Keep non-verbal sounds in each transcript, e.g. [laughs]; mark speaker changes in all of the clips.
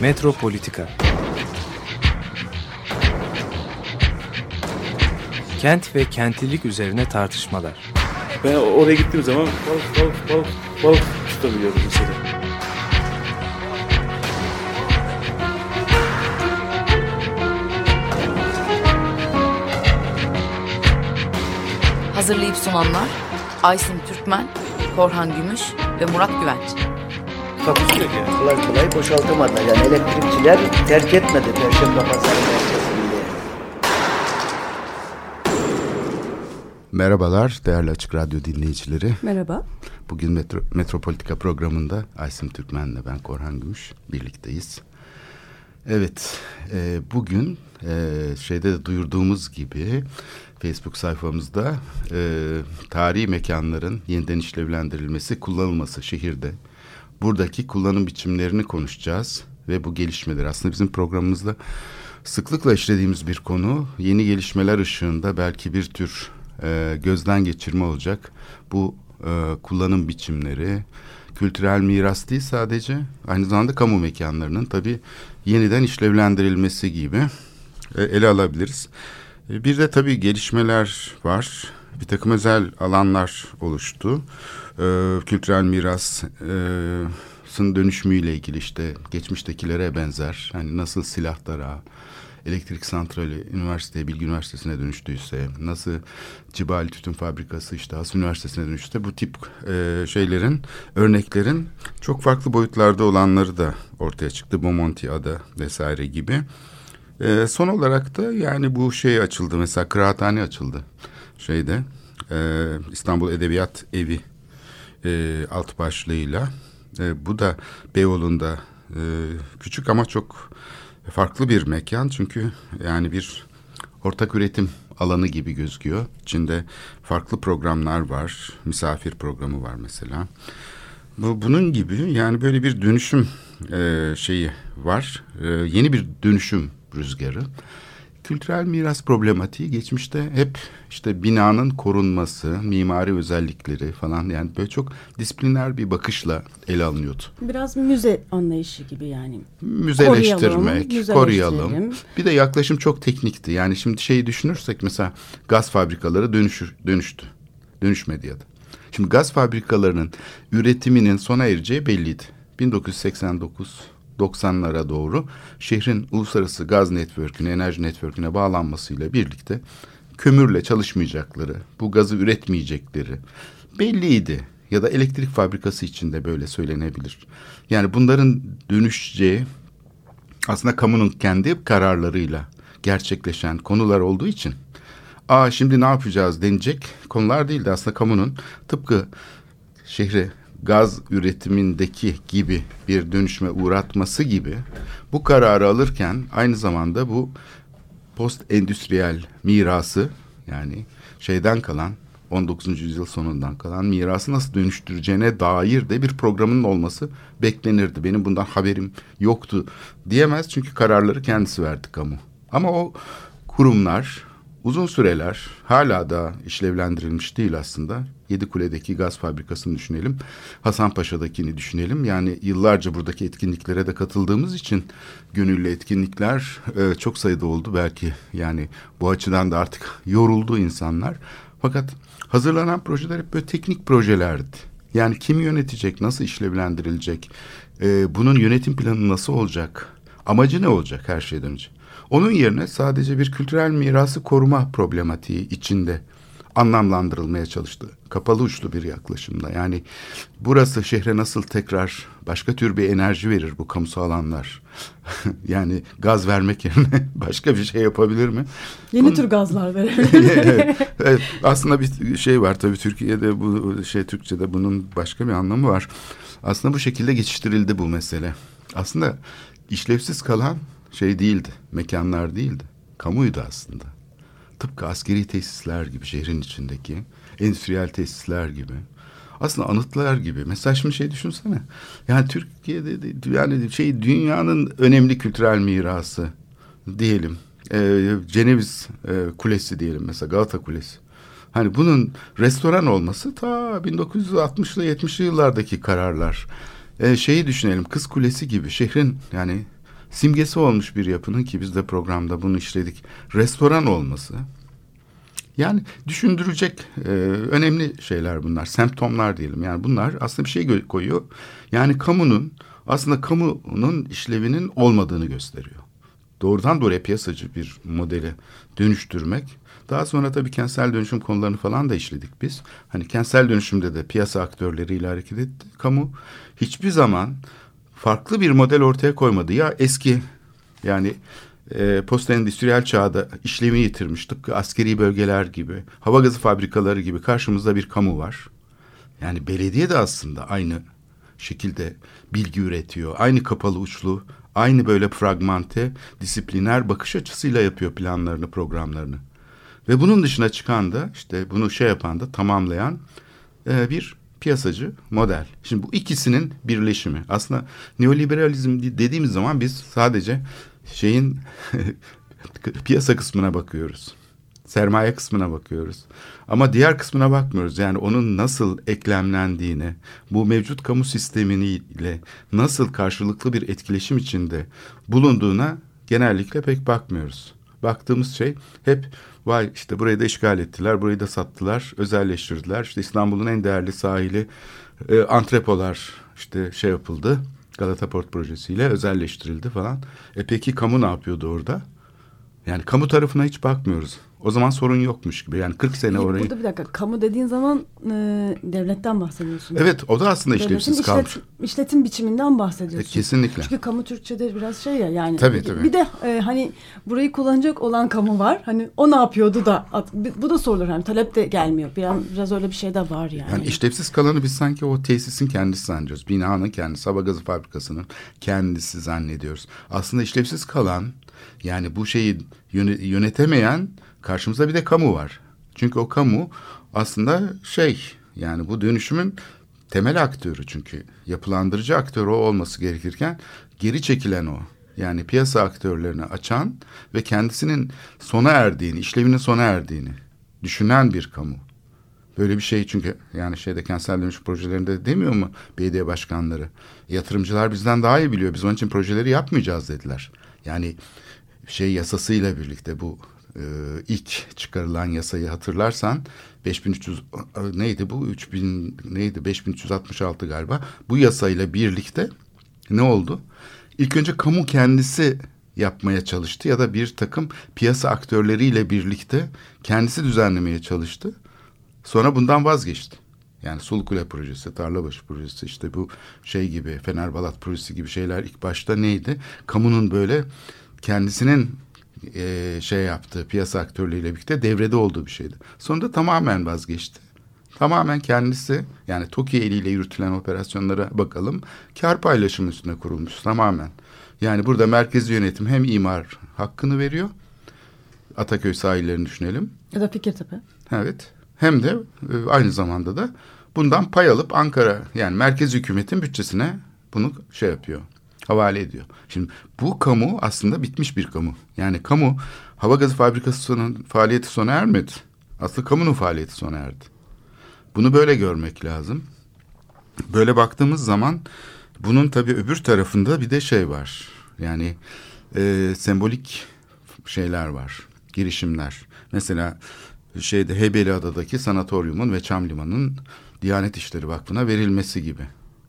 Speaker 1: Metropolitika Kent ve kentlilik üzerine tartışmalar.
Speaker 2: Ben oraya gittiğim zaman balık balık balık balık tutabiliyordum mesela.
Speaker 3: Hazırlayıp sunanlar Aysin Türkmen, Korhan Gümüş ve Murat Güvenç.
Speaker 4: Takusu yok yani. Kolay kolay boşaltamadı. Yani elektrikçiler terk etmedi Perşembe Pazarı merkezinde.
Speaker 5: Merhabalar değerli Açık Radyo dinleyicileri.
Speaker 6: Merhaba.
Speaker 5: Bugün Metro, Metropolitika programında Aysim Türkmen'le ben Korhan Gümüş birlikteyiz. Evet, e, bugün e, şeyde de duyurduğumuz gibi Facebook sayfamızda e, tarihi mekanların yeniden işlevlendirilmesi, kullanılması şehirde. Buradaki kullanım biçimlerini konuşacağız ve bu gelişmeler aslında bizim programımızda sıklıkla işlediğimiz bir konu. Yeni gelişmeler ışığında belki bir tür e, gözden geçirme olacak. Bu e, kullanım biçimleri, kültürel miras değil sadece aynı zamanda kamu mekanlarının tabii yeniden işlevlendirilmesi gibi e, ele alabiliriz. E, bir de tabii gelişmeler var. Bir takım özel alanlar oluştu. E, kültürel mirasın dönüşümüyle ilgili işte geçmiştekilere benzer. Hani nasıl silahlara, elektrik santrali üniversiteye, Bilgi Üniversitesi'ne dönüştüyse, nasıl Cibali Tütün Fabrikası işte Has Üniversitesi'ne dönüştüyse bu tip e, şeylerin, örneklerin çok farklı boyutlarda olanları da ortaya çıktı. Bomonti Ada vesaire gibi. E, son olarak da yani bu şey açıldı mesela kıraathane açıldı şeyde e, İstanbul Edebiyat Evi e, alt başlığıyla. E, bu da Beyoğlu'nda e, küçük ama çok farklı bir mekan çünkü yani bir ortak üretim alanı gibi gözüküyor. İçinde farklı programlar var. Misafir programı var mesela. Bu bunun gibi yani böyle bir dönüşüm e, şeyi var. E, yeni bir dönüşüm rüzgarı. Kültürel miras problematiği geçmişte hep işte binanın korunması, mimari özellikleri falan yani böyle çok disipliner bir bakışla ele alınıyordu.
Speaker 6: Biraz müze anlayışı gibi yani.
Speaker 5: Müzeleştirmek,
Speaker 6: Koruyalım,
Speaker 5: koruyalım. Bir de yaklaşım çok teknikti. Yani şimdi şeyi düşünürsek mesela gaz fabrikaları dönüşür, dönüştü. Dönüşmedi ya da. Şimdi gaz fabrikalarının üretiminin sona ereceği belliydi. 1989 90'lara doğru şehrin uluslararası gaz network'üne, enerji network'üne bağlanmasıyla birlikte kömürle çalışmayacakları, bu gazı üretmeyecekleri belliydi. Ya da elektrik fabrikası için de böyle söylenebilir. Yani bunların dönüşeceği aslında kamunun kendi kararlarıyla gerçekleşen konular olduğu için aa şimdi ne yapacağız denecek konular değildi. Aslında kamunun tıpkı şehri gaz üretimindeki gibi bir dönüşme uğratması gibi bu kararı alırken aynı zamanda bu post endüstriyel mirası yani şeyden kalan 19. yüzyıl sonundan kalan mirası nasıl dönüştüreceğine dair de bir programın olması beklenirdi. Benim bundan haberim yoktu diyemez çünkü kararları kendisi verdi kamu. Ama o kurumlar uzun süreler hala da işlevlendirilmiş değil aslında. Yedikule'deki gaz fabrikasını düşünelim. Hasanpaşa'dakini düşünelim. Yani yıllarca buradaki etkinliklere de katıldığımız için gönüllü etkinlikler e, çok sayıda oldu belki. Yani bu açıdan da artık yoruldu insanlar. Fakat hazırlanan projeler hep böyle teknik projelerdi. Yani kim yönetecek, nasıl işlevlendirilecek, e, bunun yönetim planı nasıl olacak, amacı ne olacak her şeyden önce. Onun yerine sadece bir kültürel mirası koruma problematiği içinde anlamlandırılmaya çalıştı. Kapalı uçlu bir yaklaşımda. Yani burası şehre nasıl tekrar başka tür bir enerji verir bu kamusal alanlar? [laughs] yani gaz vermek yerine [laughs] başka bir şey yapabilir mi?
Speaker 6: Yeni
Speaker 5: Bunun-
Speaker 6: tür gazlar [laughs]
Speaker 5: evet, evet, aslında bir şey var tabii Türkiye'de bu şey Türkçe'de bunun başka bir anlamı var. Aslında bu şekilde geçiştirildi bu mesele. Aslında işlevsiz kalan şey değildi, mekanlar değildi. Kamuydu aslında. Tıpkı askeri tesisler gibi şehrin içindeki, endüstriyel tesisler gibi. Aslında anıtlar gibi. Mesela şimdi şey düşünsene. Yani Türkiye'de de- yani şey dünyanın önemli kültürel mirası diyelim. Ee, Ceneviz e, Kulesi diyelim mesela Galata Kulesi. Hani bunun restoran olması ta 1960'lı 70'li yıllardaki kararlar. Ee, şeyi düşünelim Kız Kulesi gibi şehrin yani simgesi olmuş bir yapının ki biz de programda bunu işledik. Restoran olması. Yani düşündürecek e, önemli şeyler bunlar. Semptomlar diyelim. Yani bunlar aslında bir şey koyuyor. Yani kamunun aslında kamunun işlevinin olmadığını gösteriyor. Doğrudan doğruya piyasacı bir modeli dönüştürmek. Daha sonra tabii kentsel dönüşüm konularını falan da işledik biz. Hani kentsel dönüşümde de piyasa aktörleriyle hareket etti. Kamu hiçbir zaman farklı bir model ortaya koymadı. Ya eski yani e, post endüstriyel çağda işlemi yitirmiş tıpkı askeri bölgeler gibi, hava gazı fabrikaları gibi karşımızda bir kamu var. Yani belediye de aslında aynı şekilde bilgi üretiyor. Aynı kapalı uçlu, aynı böyle fragmente, disipliner bakış açısıyla yapıyor planlarını, programlarını. Ve bunun dışına çıkan da işte bunu şey yapan da tamamlayan e, bir piyasacı model. Şimdi bu ikisinin birleşimi. Aslında neoliberalizm dediğimiz zaman biz sadece şeyin [laughs] piyasa kısmına bakıyoruz. Sermaye kısmına bakıyoruz. Ama diğer kısmına bakmıyoruz. Yani onun nasıl eklemlendiğine, bu mevcut kamu sistemiyle nasıl karşılıklı bir etkileşim içinde bulunduğuna genellikle pek bakmıyoruz. Baktığımız şey hep vay işte burayı da işgal ettiler, burayı da sattılar, özelleştirdiler. İşte İstanbul'un en değerli sahili e, antrepolar işte şey yapıldı. Galata Port projesiyle özelleştirildi falan. E peki kamu ne yapıyordu orada? Yani kamu tarafına hiç bakmıyoruz. O zaman sorun yokmuş gibi. Yani 40 sene orayı...
Speaker 6: Burada bir dakika. Kamu dediğin zaman e, devletten bahsediyorsun.
Speaker 5: Evet o da aslında işlevsiz
Speaker 6: işlet,
Speaker 5: kalmış.
Speaker 6: işletim biçiminden
Speaker 5: E,
Speaker 6: bahsediyorsun.
Speaker 5: kesinlikle.
Speaker 6: Çünkü kamu Türkçe'de biraz şey ya yani.
Speaker 5: Tabii, tabii.
Speaker 6: Bir de e, hani burayı kullanacak olan kamu var. Hani o ne yapıyordu da at- bu da sorulur. Hani talep de gelmiyor. Biraz, biraz öyle bir şey de var yani.
Speaker 5: Yani işlevsiz kalanı biz sanki o tesisin kendisi zannediyoruz. Binanın kendisi, hava gazı fabrikasının kendisi zannediyoruz. Aslında işlevsiz kalan yani bu şeyi yöne- yönetemeyen karşımızda bir de kamu var. Çünkü o kamu aslında şey yani bu dönüşümün temel aktörü çünkü yapılandırıcı aktör o olması gerekirken geri çekilen o. Yani piyasa aktörlerini açan ve kendisinin sona erdiğini, işlevinin sona erdiğini düşünen bir kamu. Böyle bir şey çünkü yani şeyde kentsel dönüşüm projelerinde demiyor mu belediye başkanları? Yatırımcılar bizden daha iyi biliyor. Biz onun için projeleri yapmayacağız dediler. Yani şey yasasıyla birlikte bu e, ilk çıkarılan yasayı hatırlarsan 5300 e, neydi bu 3000 neydi 5366 galiba. Bu yasayla birlikte ne oldu? İlk önce kamu kendisi yapmaya çalıştı ya da bir takım piyasa aktörleriyle birlikte kendisi düzenlemeye çalıştı. Sonra bundan vazgeçti. Yani Sulukule projesi, Tarlabaşı projesi işte bu şey gibi Fenerbalat projesi gibi şeyler ilk başta neydi? Kamunun böyle kendisinin e, şey yaptığı piyasa aktörleriyle birlikte devrede olduğu bir şeydi. Sonra da tamamen vazgeçti. Tamamen kendisi yani TOKİ eliyle yürütülen operasyonlara bakalım. Kar paylaşımı üstüne kurulmuş tamamen. Yani burada merkezi yönetim hem imar hakkını veriyor. Ataköy sahillerini düşünelim.
Speaker 6: Ya da Fikirtepe.
Speaker 5: Evet. Hem de e, aynı zamanda da bundan pay alıp Ankara yani merkez hükümetin bütçesine bunu şey yapıyor. Havale ediyor. Şimdi bu kamu aslında bitmiş bir kamu. Yani kamu hava gazı fabrikasının faaliyeti sona ermedi. Aslında kamunun faaliyeti sona erdi. Bunu böyle görmek lazım. Böyle baktığımız zaman bunun tabii öbür tarafında bir de şey var. Yani e, sembolik şeyler var. Girişimler. Mesela şeyde Heybeliada'daki sanatoryumun ve Çamliman'ın Diyanet İşleri Vakfı'na verilmesi gibi.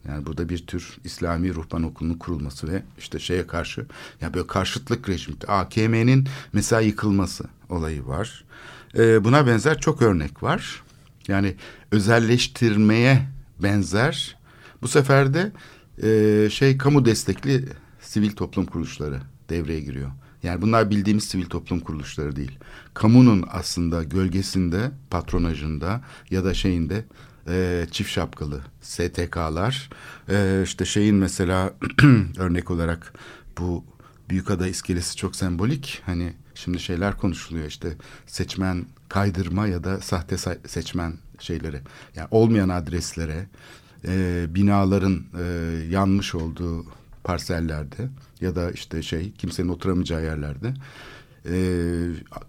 Speaker 5: Yani burada bir tür İslami ruhban okulunun kurulması ve işte şeye karşı ya böyle karşıtlık rejimi. AKM'nin mesela yıkılması olayı var. Ee, buna benzer çok örnek var. Yani özelleştirmeye benzer. Bu sefer de e, şey kamu destekli sivil toplum kuruluşları devreye giriyor. Yani bunlar bildiğimiz sivil toplum kuruluşları değil. Kamunun aslında gölgesinde, patronajında ya da şeyinde e, çift şapkalı STK'lar. E, işte şeyin mesela [clears throat] örnek olarak bu Büyükada iskelesi çok sembolik. Hani şimdi şeyler konuşuluyor işte seçmen kaydırma ya da sahte sa- seçmen şeyleri. Yani olmayan adreslere, e, binaların e, yanmış olduğu parsellerde ya da işte şey kimsenin oturamayacağı yerlerde e,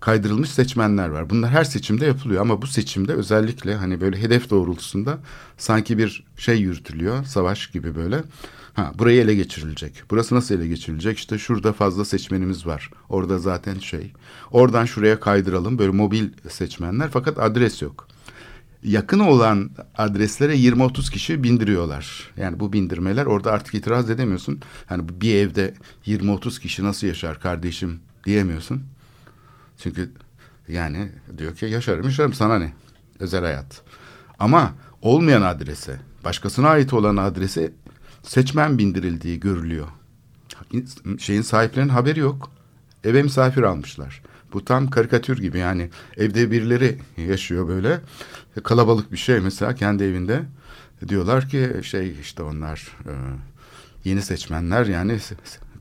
Speaker 5: kaydırılmış seçmenler var. Bunlar her seçimde yapılıyor ama bu seçimde özellikle hani böyle hedef doğrultusunda sanki bir şey yürütülüyor, savaş gibi böyle. Ha, burayı ele geçirilecek. Burası nasıl ele geçirilecek? İşte şurada fazla seçmenimiz var. Orada zaten şey. Oradan şuraya kaydıralım. Böyle mobil seçmenler fakat adres yok. Yakın olan adreslere 20-30 kişi bindiriyorlar. Yani bu bindirmeler orada artık itiraz edemiyorsun. Hani bir evde 20-30 kişi nasıl yaşar kardeşim diyemiyorsun. Çünkü yani diyor ki yaşarım yaşarım sana ne? Özel hayat. Ama olmayan adrese, başkasına ait olan adrese seçmen bindirildiği görülüyor. Şeyin sahiplerinin haberi yok. Eve misafir almışlar. Bu tam karikatür gibi yani evde birileri yaşıyor böyle kalabalık bir şey mesela kendi evinde diyorlar ki şey işte onlar e, yeni seçmenler yani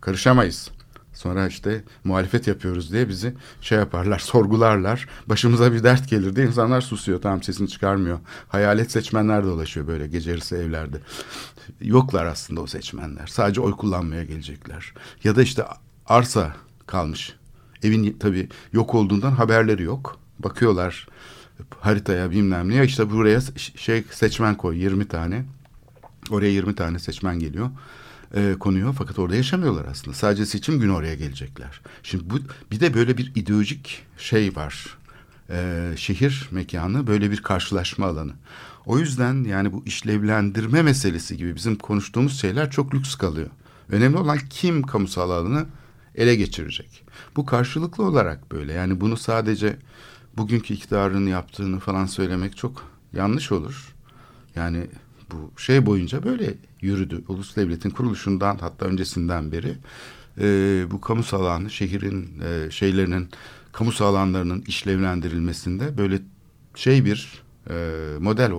Speaker 5: karışamayız. Sonra işte muhalefet yapıyoruz diye bizi şey yaparlar, sorgularlar. Başımıza bir dert gelir diye insanlar susuyor. Tamam sesini çıkarmıyor. Hayalet seçmenler dolaşıyor böyle gece yarısı evlerde. Yoklar aslında o seçmenler. Sadece oy kullanmaya gelecekler. Ya da işte arsa kalmış. Evin tabii yok olduğundan haberleri yok. Bakıyorlar haritaya bilmem ne. İşte buraya şey seçmen koy 20 tane. Oraya 20 tane seçmen geliyor e, konuyor fakat orada yaşamıyorlar aslında. Sadece seçim günü oraya gelecekler. Şimdi bu bir de böyle bir ideolojik şey var. E, şehir mekanı böyle bir karşılaşma alanı. O yüzden yani bu işlevlendirme meselesi gibi bizim konuştuğumuz şeyler çok lüks kalıyor. Önemli olan kim kamusal alanı ele geçirecek. Bu karşılıklı olarak böyle. Yani bunu sadece bugünkü iktidarın yaptığını falan söylemek çok yanlış olur. Yani bu şey boyunca böyle yürüdü. Ulus devletin kuruluşundan hatta öncesinden beri e, bu kamusal alanı şehrin e, şeylerinin kamusal alanlarının işlevlendirilmesinde böyle şey bir e, model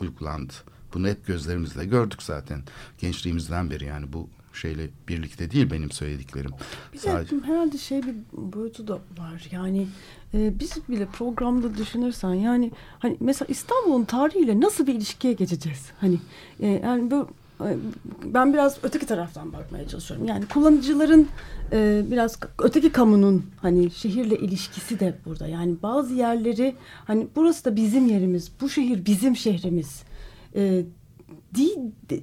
Speaker 5: uygulandı. Bunu hep gözlerimizle gördük zaten gençliğimizden beri yani bu şeyle birlikte değil benim söylediklerim.
Speaker 6: Bir Sadece... de herhalde şey bir boyutu da var yani e, biz bile programda düşünürsen yani hani mesela İstanbul'un tarihiyle nasıl bir ilişkiye geçeceğiz? Hani e, yani bu e, ben biraz öteki taraftan bakmaya çalışıyorum. Yani kullanıcıların e, biraz öteki kamunun hani şehirle ilişkisi de burada. Yani bazı yerleri hani burası da bizim yerimiz, bu şehir bizim şehrimiz e, değil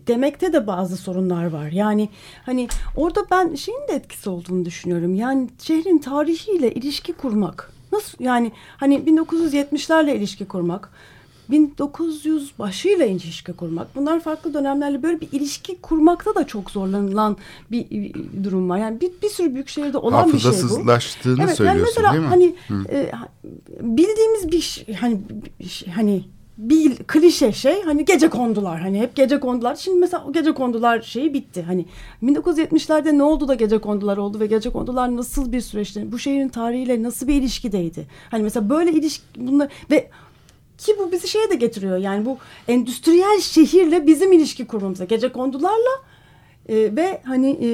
Speaker 6: demekte de bazı sorunlar var. Yani hani orada ben şeyin de etkisi olduğunu düşünüyorum. Yani şehrin tarihiyle ilişki kurmak. Nasıl yani hani 1970'lerle ilişki kurmak, 1900 başıyla ilişki kurmak. Bunlar farklı dönemlerle böyle bir ilişki kurmakta da çok zorlanılan bir, bir durum var. Yani bir, bir sürü büyük şehirde olan bir şey bu.
Speaker 5: Hafızasızlaştığını evet, söylüyorsun
Speaker 6: yani mesela,
Speaker 5: değil mi?
Speaker 6: Hani e, bildiğimiz bir hani hani bir klişe şey hani gece kondular hani hep gece kondular. Şimdi mesela o gece kondular şeyi bitti. Hani 1970'lerde ne oldu da gece kondular oldu ve gece kondular nasıl bir süreçti? Bu şehrin tarihiyle nasıl bir ilişkideydi? Hani mesela böyle ilişki bunlar ve ki bu bizi şeye de getiriyor. Yani bu endüstriyel şehirle bizim ilişki kurmamıza. Gece kondularla e, ve hani e,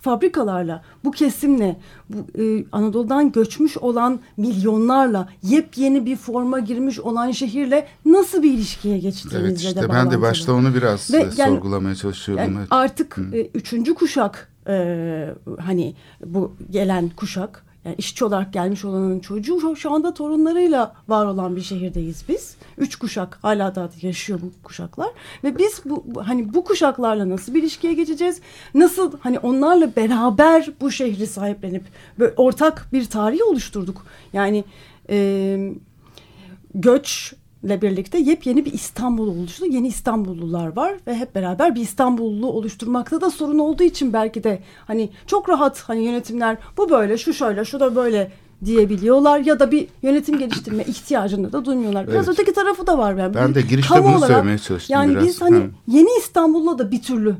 Speaker 6: fabrikalarla bu kesimle bu, e, Anadolu'dan göçmüş olan milyonlarla yepyeni bir forma girmiş olan şehirle nasıl bir ilişkiye geçtiğimizle
Speaker 5: evet, işte
Speaker 6: de
Speaker 5: ben de başta onu biraz ve, yani, sorgulamaya çalışıyordum. Yani
Speaker 6: evet. Artık e, üçüncü kuşak e, hani bu gelen kuşak yani işçi olarak gelmiş olanın çocuğu şu anda torunlarıyla var olan bir şehirdeyiz biz. Üç kuşak hala da yaşıyor bu kuşaklar ve biz bu hani bu kuşaklarla nasıl bir ilişkiye geçeceğiz? Nasıl hani onlarla beraber bu şehri sahiplenip ortak bir tarih oluşturduk. Yani e, göç ile birlikte yepyeni bir İstanbul oluştu. Yeni İstanbullular var ve hep beraber bir İstanbullu oluşturmakta da sorun olduğu için belki de hani çok rahat hani yönetimler bu böyle şu şöyle şu da böyle diyebiliyorlar ya da bir yönetim geliştirme ihtiyacını da duymuyorlar. Biraz evet. öteki tarafı da var.
Speaker 5: Yani ben de girişte bunu olarak, söylemeye çalıştım
Speaker 6: yani
Speaker 5: biraz.
Speaker 6: biz hani Hı. yeni İstanbul'la da bir türlü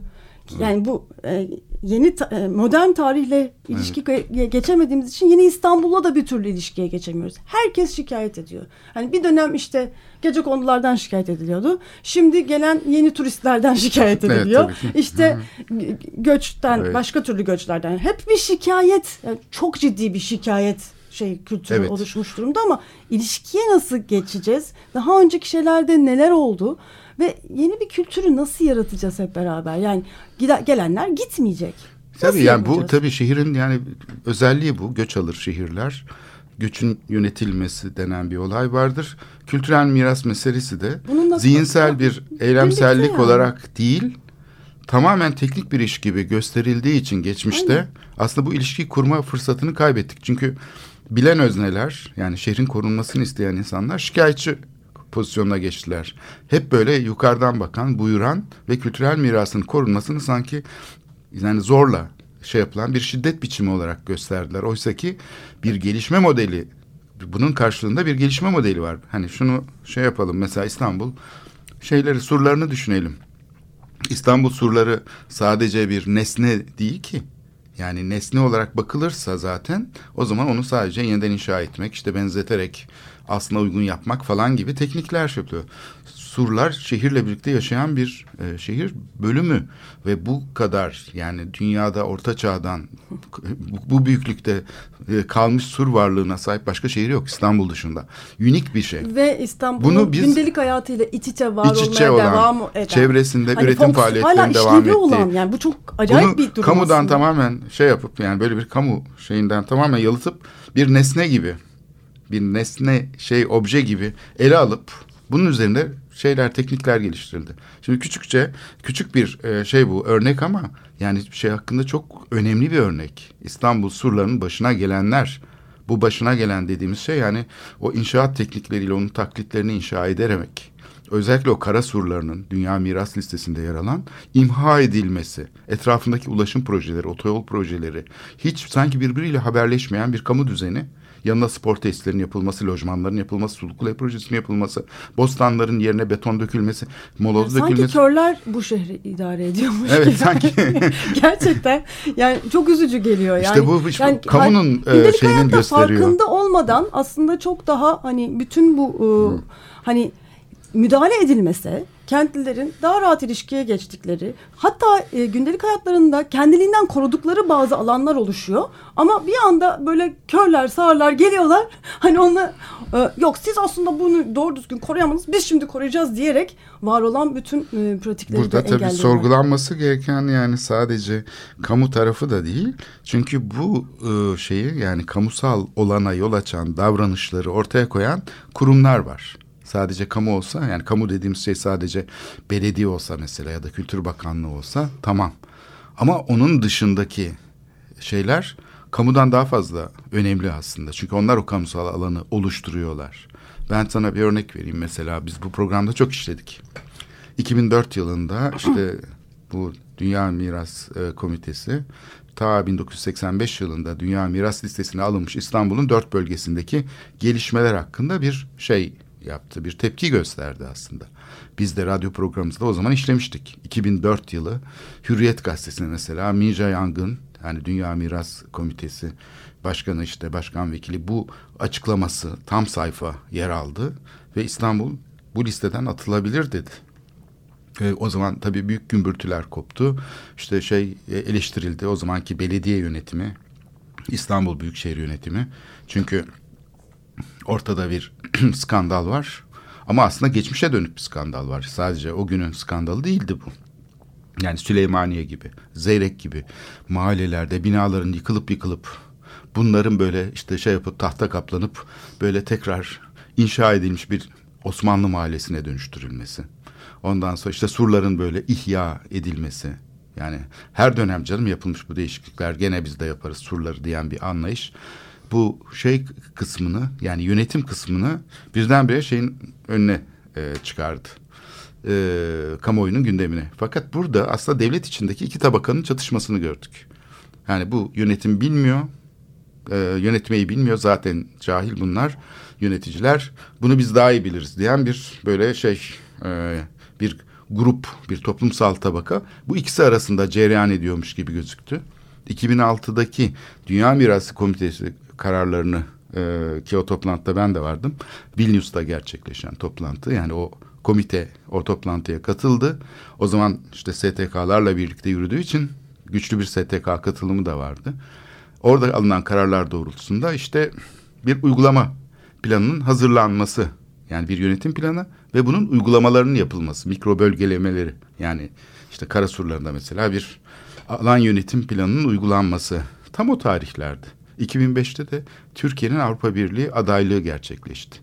Speaker 6: yani bu e, yeni ta, e, modern tarihle ilişki evet. geçemediğimiz için yeni İstanbul'la da bir türlü ilişkiye geçemiyoruz. Herkes şikayet ediyor. Hani bir dönem işte gece konulardan şikayet ediliyordu. Şimdi gelen yeni turistlerden [laughs] şikayet ediliyor. Evet, işte göçten, evet. başka türlü göçlerden hep bir şikayet. Yani çok ciddi bir şikayet şey kültürü evet. oluşmuş durumda ama ilişkiye nasıl geçeceğiz? Daha önceki şeylerde neler oldu? Ve yeni bir kültürü nasıl yaratacağız hep beraber? Yani gelenler gitmeyecek.
Speaker 5: Nasıl tabii yani bu tabii şehrin yani özelliği bu. Göç alır şehirler. Göçün yönetilmesi denen bir olay vardır. Kültürel miras meselesi de zihinsel bir eylemsellik yani. olarak değil tamamen teknik bir iş gibi gösterildiği için geçmişte
Speaker 6: Aynen.
Speaker 5: aslında bu ilişkiyi kurma fırsatını kaybettik. Çünkü bilen özneler yani şehrin korunmasını isteyen insanlar şikayetçi pozisyonuna geçtiler. Hep böyle yukarıdan bakan, buyuran ve kültürel mirasın korunmasını sanki yani zorla şey yapılan bir şiddet biçimi olarak gösterdiler. Oysa ki bir gelişme modeli bunun karşılığında bir gelişme modeli var. Hani şunu şey yapalım mesela İstanbul şeyleri surlarını düşünelim. İstanbul surları sadece bir nesne değil ki. Yani nesne olarak bakılırsa zaten o zaman onu sadece yeniden inşa etmek, işte benzeterek aslına uygun yapmak falan gibi teknikler yapıyor. Surlar şehirle birlikte yaşayan bir e, şehir bölümü ve bu kadar yani dünyada orta çağdan [laughs] bu, bu büyüklükte e, kalmış sur varlığına sahip başka şehir yok İstanbul dışında. Unik bir şey.
Speaker 6: Ve İstanbul'un gündelik hayatıyla iç içe var
Speaker 5: İç içe
Speaker 6: olmaya
Speaker 5: olan,
Speaker 6: devam eden.
Speaker 5: çevresinde üretim
Speaker 6: fonks-
Speaker 5: faaliyetlerinin devam ettiği.
Speaker 6: olan yani bu çok acayip
Speaker 5: Bunu
Speaker 6: bir durum
Speaker 5: kamudan
Speaker 6: aslında.
Speaker 5: tamamen şey yapıp yani böyle bir kamu şeyinden tamamen yalıtıp bir nesne gibi bir nesne şey obje gibi ele alıp bunun üzerinde şeyler teknikler geliştirildi. Şimdi küçükçe küçük bir e, şey bu örnek ama yani şey hakkında çok önemli bir örnek. İstanbul surlarının başına gelenler bu başına gelen dediğimiz şey yani o inşaat teknikleriyle onun taklitlerini inşa ederek özellikle o kara surlarının dünya miras listesinde yer alan imha edilmesi, etrafındaki ulaşım projeleri, otoyol projeleri, hiç sanki birbiriyle haberleşmeyen bir kamu düzeni, yanına spor tesislerinin yapılması, lojmanların yapılması, Sulukule projesinin yapılması, bostanların yerine beton dökülmesi, moloz
Speaker 6: Sanki
Speaker 5: dökülmesi.
Speaker 6: körler bu şehri idare ediyormuş
Speaker 5: Evet
Speaker 6: gibi.
Speaker 5: sanki [laughs]
Speaker 6: Gerçekten yani çok üzücü geliyor. Yani,
Speaker 5: İşte bu işte kamunun, e,
Speaker 6: gündelik
Speaker 5: şeyinin gösteriyor.
Speaker 6: farkında olmadan aslında çok daha hani bütün bu e, hani müdahale edilmese kentlilerin daha rahat ilişkiye geçtikleri hatta e, gündelik hayatlarında kendiliğinden korudukları bazı alanlar oluşuyor ama bir anda böyle körler sağırlar geliyorlar [laughs] hani onu e, yok siz aslında bunu doğru düzgün koruyamadınız biz şimdi koruyacağız diyerek var olan bütün e, pratikleri
Speaker 5: Burada
Speaker 6: de
Speaker 5: tabii
Speaker 6: engelliyorlar.
Speaker 5: sorgulanması gereken yani sadece kamu tarafı da değil. Çünkü bu e, şeyi yani kamusal olana yol açan davranışları ortaya koyan kurumlar var. Sadece kamu olsa yani kamu dediğimiz şey sadece belediye olsa mesela ya da Kültür Bakanlığı olsa tamam. Ama onun dışındaki şeyler kamudan daha fazla önemli aslında. Çünkü onlar o kamusal alanı oluşturuyorlar. Ben sana bir örnek vereyim mesela biz bu programda çok işledik. 2004 yılında işte bu Dünya Miras e, Komitesi ta 1985 yılında Dünya Miras Listesi'ne alınmış İstanbul'un dört bölgesindeki gelişmeler hakkında bir şey yaptı. Bir tepki gösterdi aslında. Biz de radyo programımızda o zaman işlemiştik. 2004 yılı Hürriyet Gazetesi'ne mesela Minja Yangın yani Dünya Miras Komitesi Başkanı işte Başkan Vekili bu açıklaması tam sayfa yer aldı ve İstanbul bu listeden atılabilir dedi. E, o zaman tabii büyük gümbürtüler koptu. İşte şey e, eleştirildi o zamanki belediye yönetimi, İstanbul Büyükşehir Yönetimi. Çünkü ortada bir [clears throat] skandal var. Ama aslında geçmişe dönük bir skandal var. Sadece o günün skandalı değildi bu. Yani Süleymaniye gibi, Zeyrek gibi mahallelerde binaların yıkılıp yıkılıp bunların böyle işte şey yapıp tahta kaplanıp böyle tekrar inşa edilmiş bir Osmanlı mahallesine dönüştürülmesi. Ondan sonra işte surların böyle ihya edilmesi. Yani her dönem canım yapılmış bu değişiklikler gene biz de yaparız surları diyen bir anlayış. Bu şey kısmını yani yönetim kısmını birdenbire şeyin önüne e, çıkardı. E, kamuoyunun gündemine. Fakat burada aslında devlet içindeki iki tabakanın çatışmasını gördük. Yani bu yönetim bilmiyor, e, yönetmeyi bilmiyor zaten cahil bunlar yöneticiler. Bunu biz daha iyi biliriz diyen bir böyle şey e, bir grup, bir toplumsal tabaka bu ikisi arasında cereyan ediyormuş gibi gözüktü. 2006'daki Dünya Mirası Komitesi kararlarını e, ki o toplantıda ben de vardım. Vilnius'ta gerçekleşen toplantı yani o komite o toplantıya katıldı. O zaman işte STK'larla birlikte yürüdüğü için güçlü bir STK katılımı da vardı. Orada alınan kararlar doğrultusunda işte bir uygulama planının hazırlanması yani bir yönetim planı ve bunun uygulamalarının yapılması, mikro bölgelemeleri yani işte Karasurlarında mesela bir alan yönetim planının uygulanması tam o tarihlerde. 2005'te de Türkiye'nin Avrupa Birliği adaylığı gerçekleşti.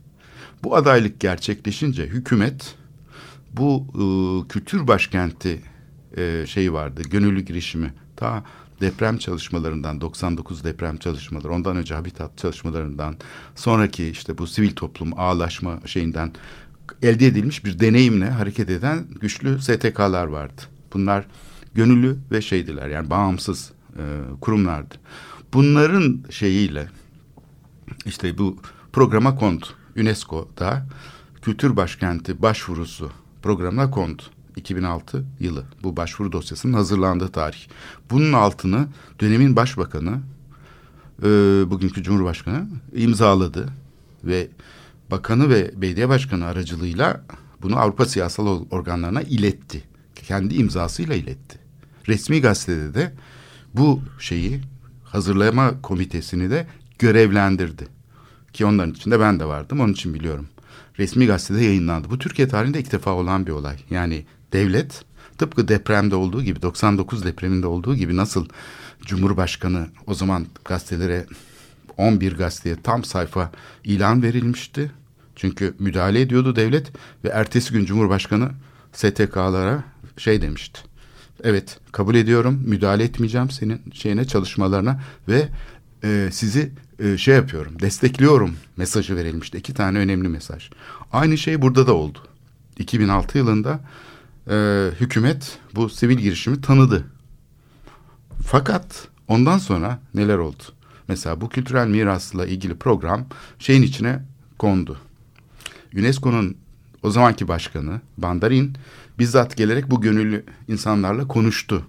Speaker 5: Bu adaylık gerçekleşince hükümet bu e, kültür başkenti e, şeyi vardı. Gönüllü girişimi. Ta deprem çalışmalarından 99 deprem çalışmaları ondan önce habitat çalışmalarından sonraki işte bu sivil toplum ağlaşma şeyinden elde edilmiş bir deneyimle hareket eden güçlü STK'lar vardı. Bunlar gönüllü ve şeydiler yani bağımsız e, kurumlardı. Bunların şeyiyle işte bu programa kondu. UNESCO'da Kültür Başkenti başvurusu programına kondu. 2006 yılı bu başvuru dosyasının hazırlandığı tarih. Bunun altını dönemin başbakanı e, bugünkü Cumhurbaşkanı imzaladı ve bakanı ve belediye başkanı aracılığıyla bunu Avrupa siyasal organlarına iletti. Kendi imzasıyla iletti. Resmi gazetede de bu şeyi hazırlama komitesini de görevlendirdi. Ki onların içinde ben de vardım onun için biliyorum. Resmi gazetede yayınlandı. Bu Türkiye tarihinde ilk defa olan bir olay. Yani devlet tıpkı depremde olduğu gibi 99 depreminde olduğu gibi nasıl Cumhurbaşkanı o zaman gazetelere 11 gazeteye tam sayfa ilan verilmişti. Çünkü müdahale ediyordu devlet ve ertesi gün Cumhurbaşkanı STK'lara şey demişti. Evet kabul ediyorum müdahale etmeyeceğim senin şeyine çalışmalarına ve e, sizi e, şey yapıyorum destekliyorum mesajı verilmişti. İki tane önemli mesaj. Aynı şey burada da oldu. 2006 yılında e, hükümet bu sivil girişimi tanıdı. Fakat ondan sonra neler oldu? Mesela bu kültürel mirasla ilgili program şeyin içine kondu. UNESCO'nun o zamanki başkanı Bandarin bizzat gelerek bu gönüllü insanlarla konuştu.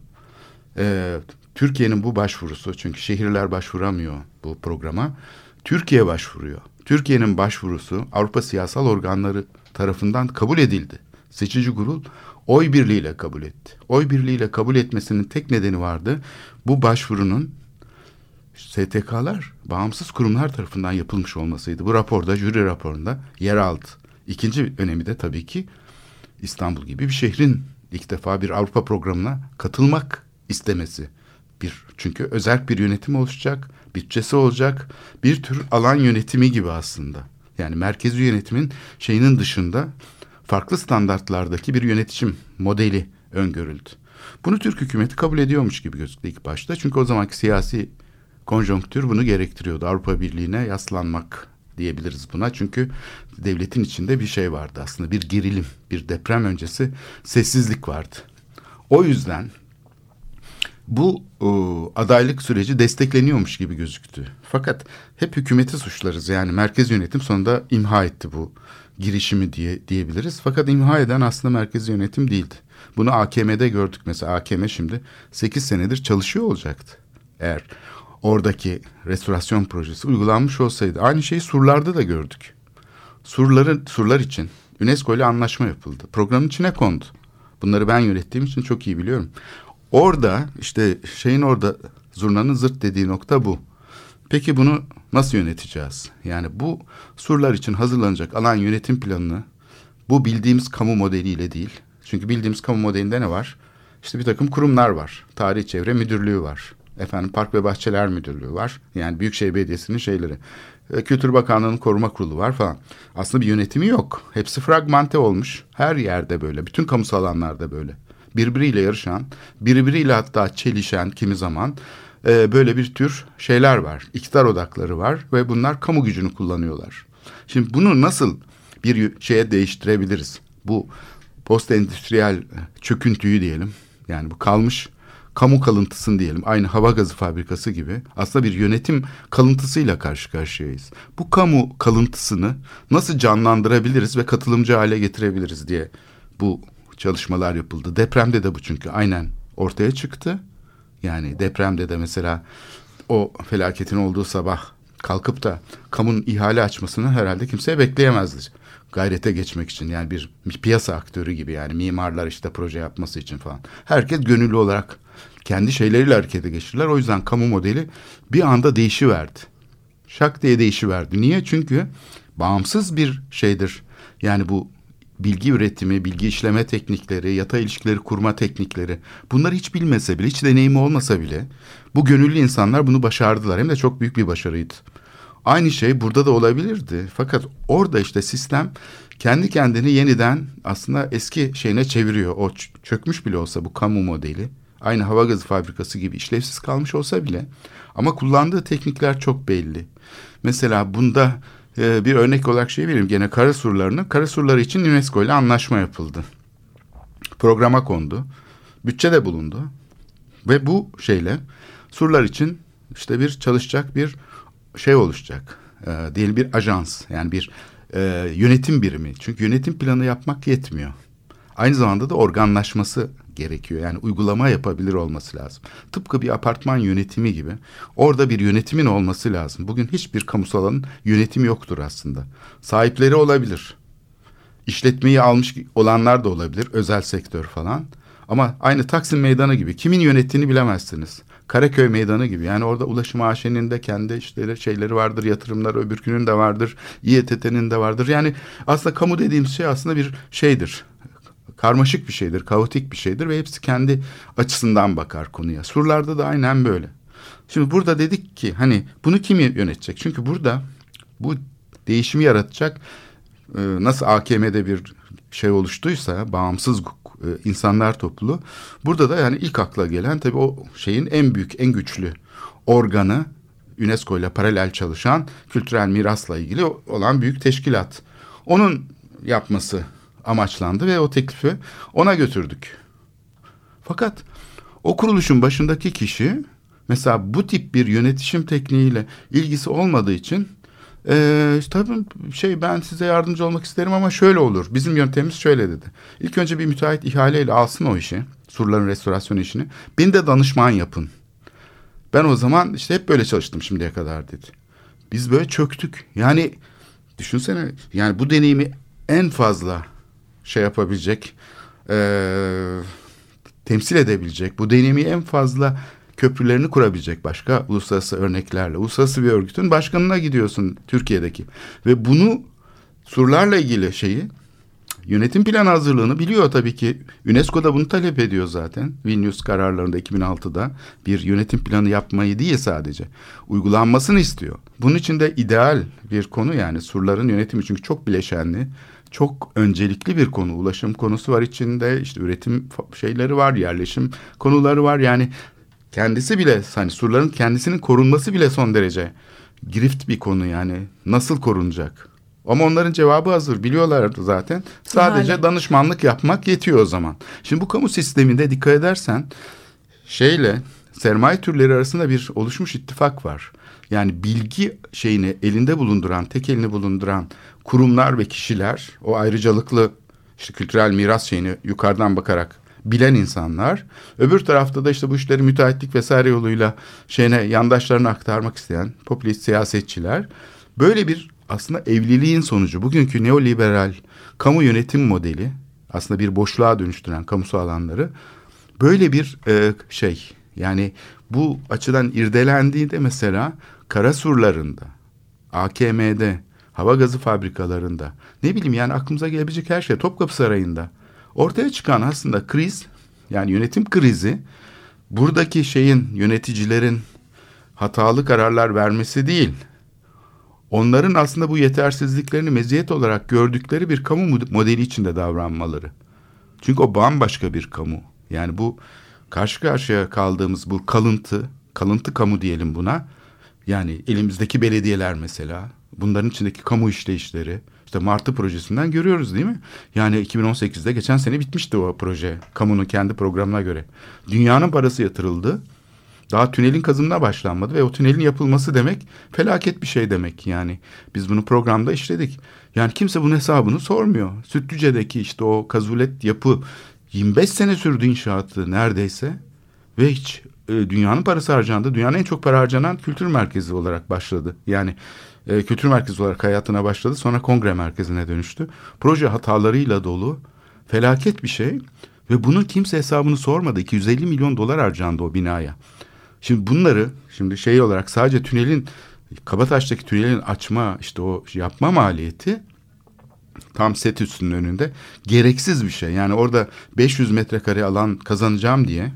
Speaker 5: Ee, Türkiye'nin bu başvurusu çünkü şehirler başvuramıyor bu programa. Türkiye başvuruyor. Türkiye'nin başvurusu Avrupa siyasal organları tarafından kabul edildi. Seçici kurul oy birliğiyle kabul etti. Oy birliğiyle kabul etmesinin tek nedeni vardı. Bu başvurunun STK'lar bağımsız kurumlar tarafından yapılmış olmasıydı. Bu raporda, jüri raporunda yer aldı. İkinci önemi de tabii ki İstanbul gibi bir şehrin ilk defa bir Avrupa programına katılmak istemesi. Bir çünkü özel bir yönetim oluşacak, bütçesi olacak, bir tür alan yönetimi gibi aslında. Yani merkezi yönetimin şeyinin dışında farklı standartlardaki bir yönetim modeli öngörüldü. Bunu Türk hükümeti kabul ediyormuş gibi gözüktü ilk başta. Çünkü o zamanki siyasi konjonktür bunu gerektiriyordu. Avrupa Birliği'ne yaslanmak diyebiliriz buna. Çünkü devletin içinde bir şey vardı aslında bir gerilim, bir deprem öncesi sessizlik vardı. O yüzden bu o, adaylık süreci destekleniyormuş gibi gözüktü. Fakat hep hükümeti suçlarız. Yani merkez yönetim sonunda imha etti bu girişimi diye diyebiliriz. Fakat imha eden aslında merkezi yönetim değildi. Bunu AKM'de gördük mesela. AKM şimdi 8 senedir çalışıyor olacaktı. Eğer oradaki restorasyon projesi uygulanmış olsaydı. Aynı şeyi surlarda da gördük. Surların surlar için UNESCO ile anlaşma yapıldı. Programın içine kondu. Bunları ben yönettiğim için çok iyi biliyorum. Orada işte şeyin orada zurnanın zırt dediği nokta bu. Peki bunu nasıl yöneteceğiz? Yani bu surlar için hazırlanacak alan yönetim planını bu bildiğimiz kamu modeliyle değil. Çünkü bildiğimiz kamu modelinde ne var? İşte bir takım kurumlar var. Tarih Çevre Müdürlüğü var. Efendim Park ve Bahçeler Müdürlüğü var. Yani Büyükşehir Belediyesi'nin şeyleri. E, Kültür Bakanlığı'nın koruma kurulu var falan. Aslında bir yönetimi yok. Hepsi fragmente olmuş. Her yerde böyle. Bütün kamusal alanlarda böyle. Birbiriyle yarışan, birbiriyle hatta çelişen kimi zaman e, böyle bir tür şeyler var. İktidar odakları var ve bunlar kamu gücünü kullanıyorlar. Şimdi bunu nasıl bir şeye değiştirebiliriz? Bu post endüstriyel çöküntüyü diyelim. Yani bu kalmış kamu kalıntısını diyelim aynı hava gazı fabrikası gibi aslında bir yönetim kalıntısıyla karşı karşıyayız. Bu kamu kalıntısını nasıl canlandırabiliriz ve katılımcı hale getirebiliriz diye bu çalışmalar yapıldı. Depremde de bu çünkü aynen ortaya çıktı. Yani depremde de mesela o felaketin olduğu sabah kalkıp da kamunun ihale açmasını herhalde kimseye bekleyemezdi. Gayrete geçmek için yani bir piyasa aktörü gibi yani mimarlar işte proje yapması için falan. Herkes gönüllü olarak kendi şeyleriyle harekete geçirdiler. O yüzden kamu modeli bir anda değişiverdi. Şak diye değişiverdi. Niye? Çünkü bağımsız bir şeydir. Yani bu bilgi üretimi, bilgi işleme teknikleri, yatay ilişkileri kurma teknikleri bunları hiç bilmese bile, hiç deneyimi olmasa bile bu gönüllü insanlar bunu başardılar. Hem de çok büyük bir başarıydı. Aynı şey burada da olabilirdi. Fakat orada işte sistem kendi kendini yeniden aslında eski şeyine çeviriyor. O çökmüş bile olsa bu kamu modeli aynı hava gazı fabrikası gibi işlevsiz kalmış olsa bile ama kullandığı teknikler çok belli. Mesela bunda e, bir örnek olarak şey vereyim gene kara surlarını. Kara surları için UNESCO ile anlaşma yapıldı. Programa kondu. Bütçe de bulundu. Ve bu şeyle surlar için işte bir çalışacak bir şey oluşacak. E, diyelim bir ajans yani bir e, yönetim birimi. Çünkü yönetim planı yapmak yetmiyor. Aynı zamanda da organlaşması gerekiyor. Yani uygulama yapabilir olması lazım. Tıpkı bir apartman yönetimi gibi. Orada bir yönetimin olması lazım. Bugün hiçbir kamusal alanın yönetimi yoktur aslında. Sahipleri olabilir. İşletmeyi almış olanlar da olabilir. Özel sektör falan. Ama aynı Taksim Meydanı gibi kimin yönettiğini bilemezsiniz. Karaköy Meydanı gibi. Yani orada Ulaşım AŞ'nin de kendi işte şeyleri vardır, yatırımları öbürkünün de vardır, İETT'nin de vardır. Yani aslında kamu dediğimiz şey aslında bir şeydir karmaşık bir şeydir, kaotik bir şeydir ve hepsi kendi açısından bakar konuya. Surlarda da aynen böyle. Şimdi burada dedik ki hani bunu kim yönetecek? Çünkü burada bu değişimi yaratacak e, nasıl AKM'de bir şey oluştuysa bağımsız e, insanlar topluluğu burada da yani ilk akla gelen tabii o şeyin en büyük en güçlü organı UNESCO ile paralel çalışan kültürel mirasla ilgili olan büyük teşkilat. Onun yapması amaçlandı ve o teklifi ona götürdük. Fakat o kuruluşun başındaki kişi mesela bu tip bir yönetişim tekniğiyle ilgisi olmadığı için ee, tabii şey ben size yardımcı olmak isterim ama şöyle olur. Bizim yöntemimiz şöyle dedi. İlk önce bir müteahhit ihaleyle alsın o işi. Surların restorasyon işini. Beni de danışman yapın. Ben o zaman işte hep böyle çalıştım şimdiye kadar dedi. Biz böyle çöktük. Yani düşünsene yani bu deneyimi en fazla şey yapabilecek, e, temsil edebilecek, bu deneyimi en fazla köprülerini kurabilecek başka uluslararası örneklerle. Uluslararası bir örgütün başkanına gidiyorsun Türkiye'deki ve bunu surlarla ilgili şeyi yönetim planı hazırlığını biliyor tabii ki. UNESCO da bunu talep ediyor zaten. Vilnius kararlarında 2006'da bir yönetim planı yapmayı değil sadece uygulanmasını istiyor. Bunun için de ideal bir konu yani surların yönetimi çünkü çok bileşenli çok öncelikli bir konu. Ulaşım konusu var içinde, işte üretim şeyleri var, yerleşim konuları var. Yani kendisi bile hani surların kendisinin korunması bile son derece girift bir konu yani. Nasıl korunacak? Ama onların cevabı hazır. Biliyorlardı zaten. Sadece yani. danışmanlık yapmak yetiyor o zaman. Şimdi bu kamu sisteminde dikkat edersen şeyle sermaye türleri arasında bir oluşmuş ittifak var. Yani bilgi şeyini elinde bulunduran, tek elini bulunduran kurumlar ve kişiler, o ayrıcalıklı işte kültürel miras şeyini yukarıdan bakarak bilen insanlar. Öbür tarafta da işte bu işleri müteahhitlik vesaire yoluyla şeyine yandaşlarına aktarmak isteyen popülist siyasetçiler. Böyle bir aslında evliliğin sonucu bugünkü neoliberal kamu yönetim modeli aslında bir boşluğa dönüştüren kamusal alanları böyle bir e, şey yani bu açıdan irdelendiğinde mesela kara surlarında, AKM'de, hava gazı fabrikalarında, ne bileyim yani aklımıza gelebilecek her şey, Topkapı Sarayı'nda ortaya çıkan aslında kriz, yani yönetim krizi, buradaki şeyin, yöneticilerin hatalı kararlar vermesi değil, onların aslında bu yetersizliklerini meziyet olarak gördükleri bir kamu modeli içinde davranmaları. Çünkü o bambaşka bir kamu. Yani bu karşı karşıya kaldığımız bu kalıntı, kalıntı kamu diyelim buna. Yani elimizdeki belediyeler mesela, bunların içindeki kamu işleyişleri, işte Martı projesinden görüyoruz değil mi? Yani 2018'de geçen sene bitmişti o proje, kamunun kendi programına göre. Dünyanın parası yatırıldı. Daha tünelin kazımına başlanmadı ve o tünelin yapılması demek felaket bir şey demek yani. Biz bunu programda işledik. Yani kimse bunun hesabını sormuyor. Sütlüce'deki işte o kazulet yapı 25 sene sürdü inşaatı neredeyse ve hiç e, dünyanın parası harcandı. Dünyanın en çok para harcanan kültür merkezi olarak başladı. Yani e, kültür merkezi olarak hayatına başladı. Sonra kongre merkezine dönüştü. Proje hatalarıyla dolu. Felaket bir şey. Ve bunun kimse hesabını sormadı. 250 milyon dolar harcandı o binaya. Şimdi bunları şimdi şey olarak sadece tünelin Kabataş'taki tünelin açma işte o yapma maliyeti tam set üstünün önünde gereksiz bir şey. Yani orada 500 metrekare alan kazanacağım diye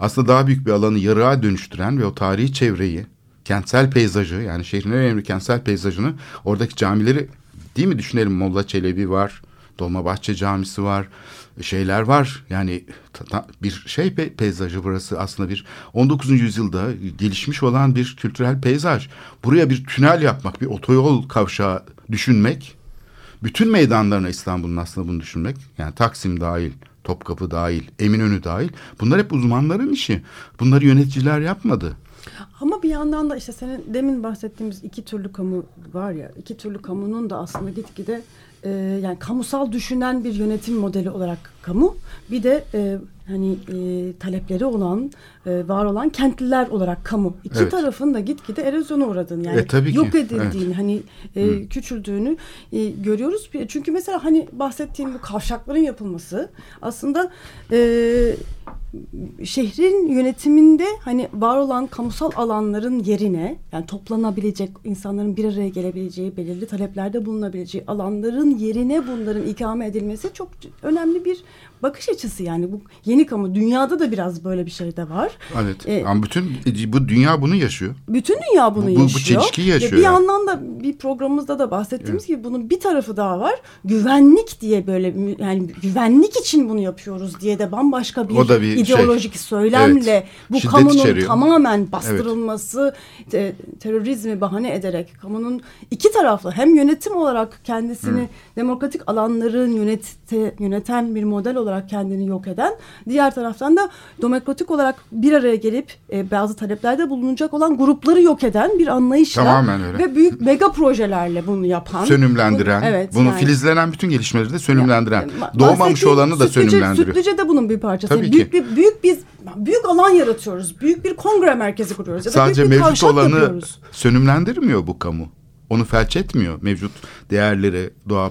Speaker 5: aslında daha büyük bir alanı yarığa dönüştüren ve o tarihi çevreyi kentsel peyzajı yani şehrin en önemli kentsel peyzajını oradaki camileri değil mi düşünelim Molla Çelebi var, Dolmabahçe Camisi var, şeyler var. Yani bir şey pe, peyzajı burası aslında bir 19. yüzyılda gelişmiş olan bir kültürel peyzaj. Buraya bir tünel yapmak, bir otoyol kavşağı düşünmek, bütün meydanlarına İstanbul'un aslında bunu düşünmek. Yani Taksim dahil, Topkapı dahil, Eminönü dahil. Bunlar hep uzmanların işi. Bunları yöneticiler yapmadı.
Speaker 6: Ama bir yandan da işte senin demin bahsettiğimiz iki türlü kamu var ya, iki türlü kamunun da aslında gitgide e, yani kamusal düşünen bir yönetim modeli olarak kamu, bir de e, hani e, talepleri olan, e, var olan kentliler olarak kamu. İki
Speaker 5: Evet.
Speaker 6: tarafın da gitgide erozyona uğradığını yani
Speaker 5: E, tabii ki,
Speaker 6: yok edildiğini hani e,
Speaker 5: Hı.
Speaker 6: küçüldüğünü e, görüyoruz. Çünkü mesela hani bahsettiğim bu kavşakların yapılması aslında e, şehrin yönetiminde hani var olan kamusal alanların yerine yani toplanabilecek insanların bir araya gelebileceği belirli taleplerde bulunabileceği alanların yerine bunların ikame edilmesi çok önemli bir bakış açısı yani bu yeni kamu dünyada da biraz böyle bir şey de var.
Speaker 5: Evet.
Speaker 6: E,
Speaker 5: Ama bütün bu dünya bunu yaşıyor.
Speaker 6: bütün dünya bunu
Speaker 5: Bu- bu- bu
Speaker 6: yaşıyor.
Speaker 5: çelişkiyi yaşıyor
Speaker 6: Ve bir
Speaker 5: yani.
Speaker 6: yandan da bir programımızda da bahsettiğimiz gibi bunun bir tarafı daha var. Güvenlik diye böyle yani güvenlik için bunu yapıyoruz diye de bambaşka bir,
Speaker 5: O da bir şey.
Speaker 6: ideolojik söylemle
Speaker 5: Evet.
Speaker 6: bu
Speaker 5: Şiddet
Speaker 6: kamunun
Speaker 5: içeriyor.
Speaker 6: tamamen bastırılması, te- terörizmi bahane ederek kamunun iki taraflı hem yönetim olarak kendisini demokratik alanların yönete, yöneten bir model olarak kendini yok eden, diğer taraftan da demokratik olarak bir araya gelip e, bazı taleplerde bulunacak olan grupları yok eden bir anlayışla
Speaker 5: Tamamen öyle.
Speaker 6: ve büyük mega projelerle bunu yapan.
Speaker 5: Sönümlendiren,
Speaker 6: Bu- evet,
Speaker 5: bunu
Speaker 6: yani.
Speaker 5: filizlenen bütün gelişmeleri de sönümlendiren.
Speaker 6: Yani ba-
Speaker 5: Doğmamış olanı da
Speaker 6: Sütlüce-
Speaker 5: sönümlendiriyor.
Speaker 6: Sütlüce de bunun bir parçası.
Speaker 5: Tabii
Speaker 6: Yani
Speaker 5: ki.
Speaker 6: büyük bir büyük biz büyük alan yaratıyoruz. Büyük bir kongre merkezi kuruyoruz. Ya da
Speaker 5: Sadece
Speaker 6: büyük bir
Speaker 5: mevcut olanı
Speaker 6: yapıyoruz.
Speaker 5: sönümlendirmiyor bu kamu. Onu felç etmiyor. Mevcut değerleri, doğa,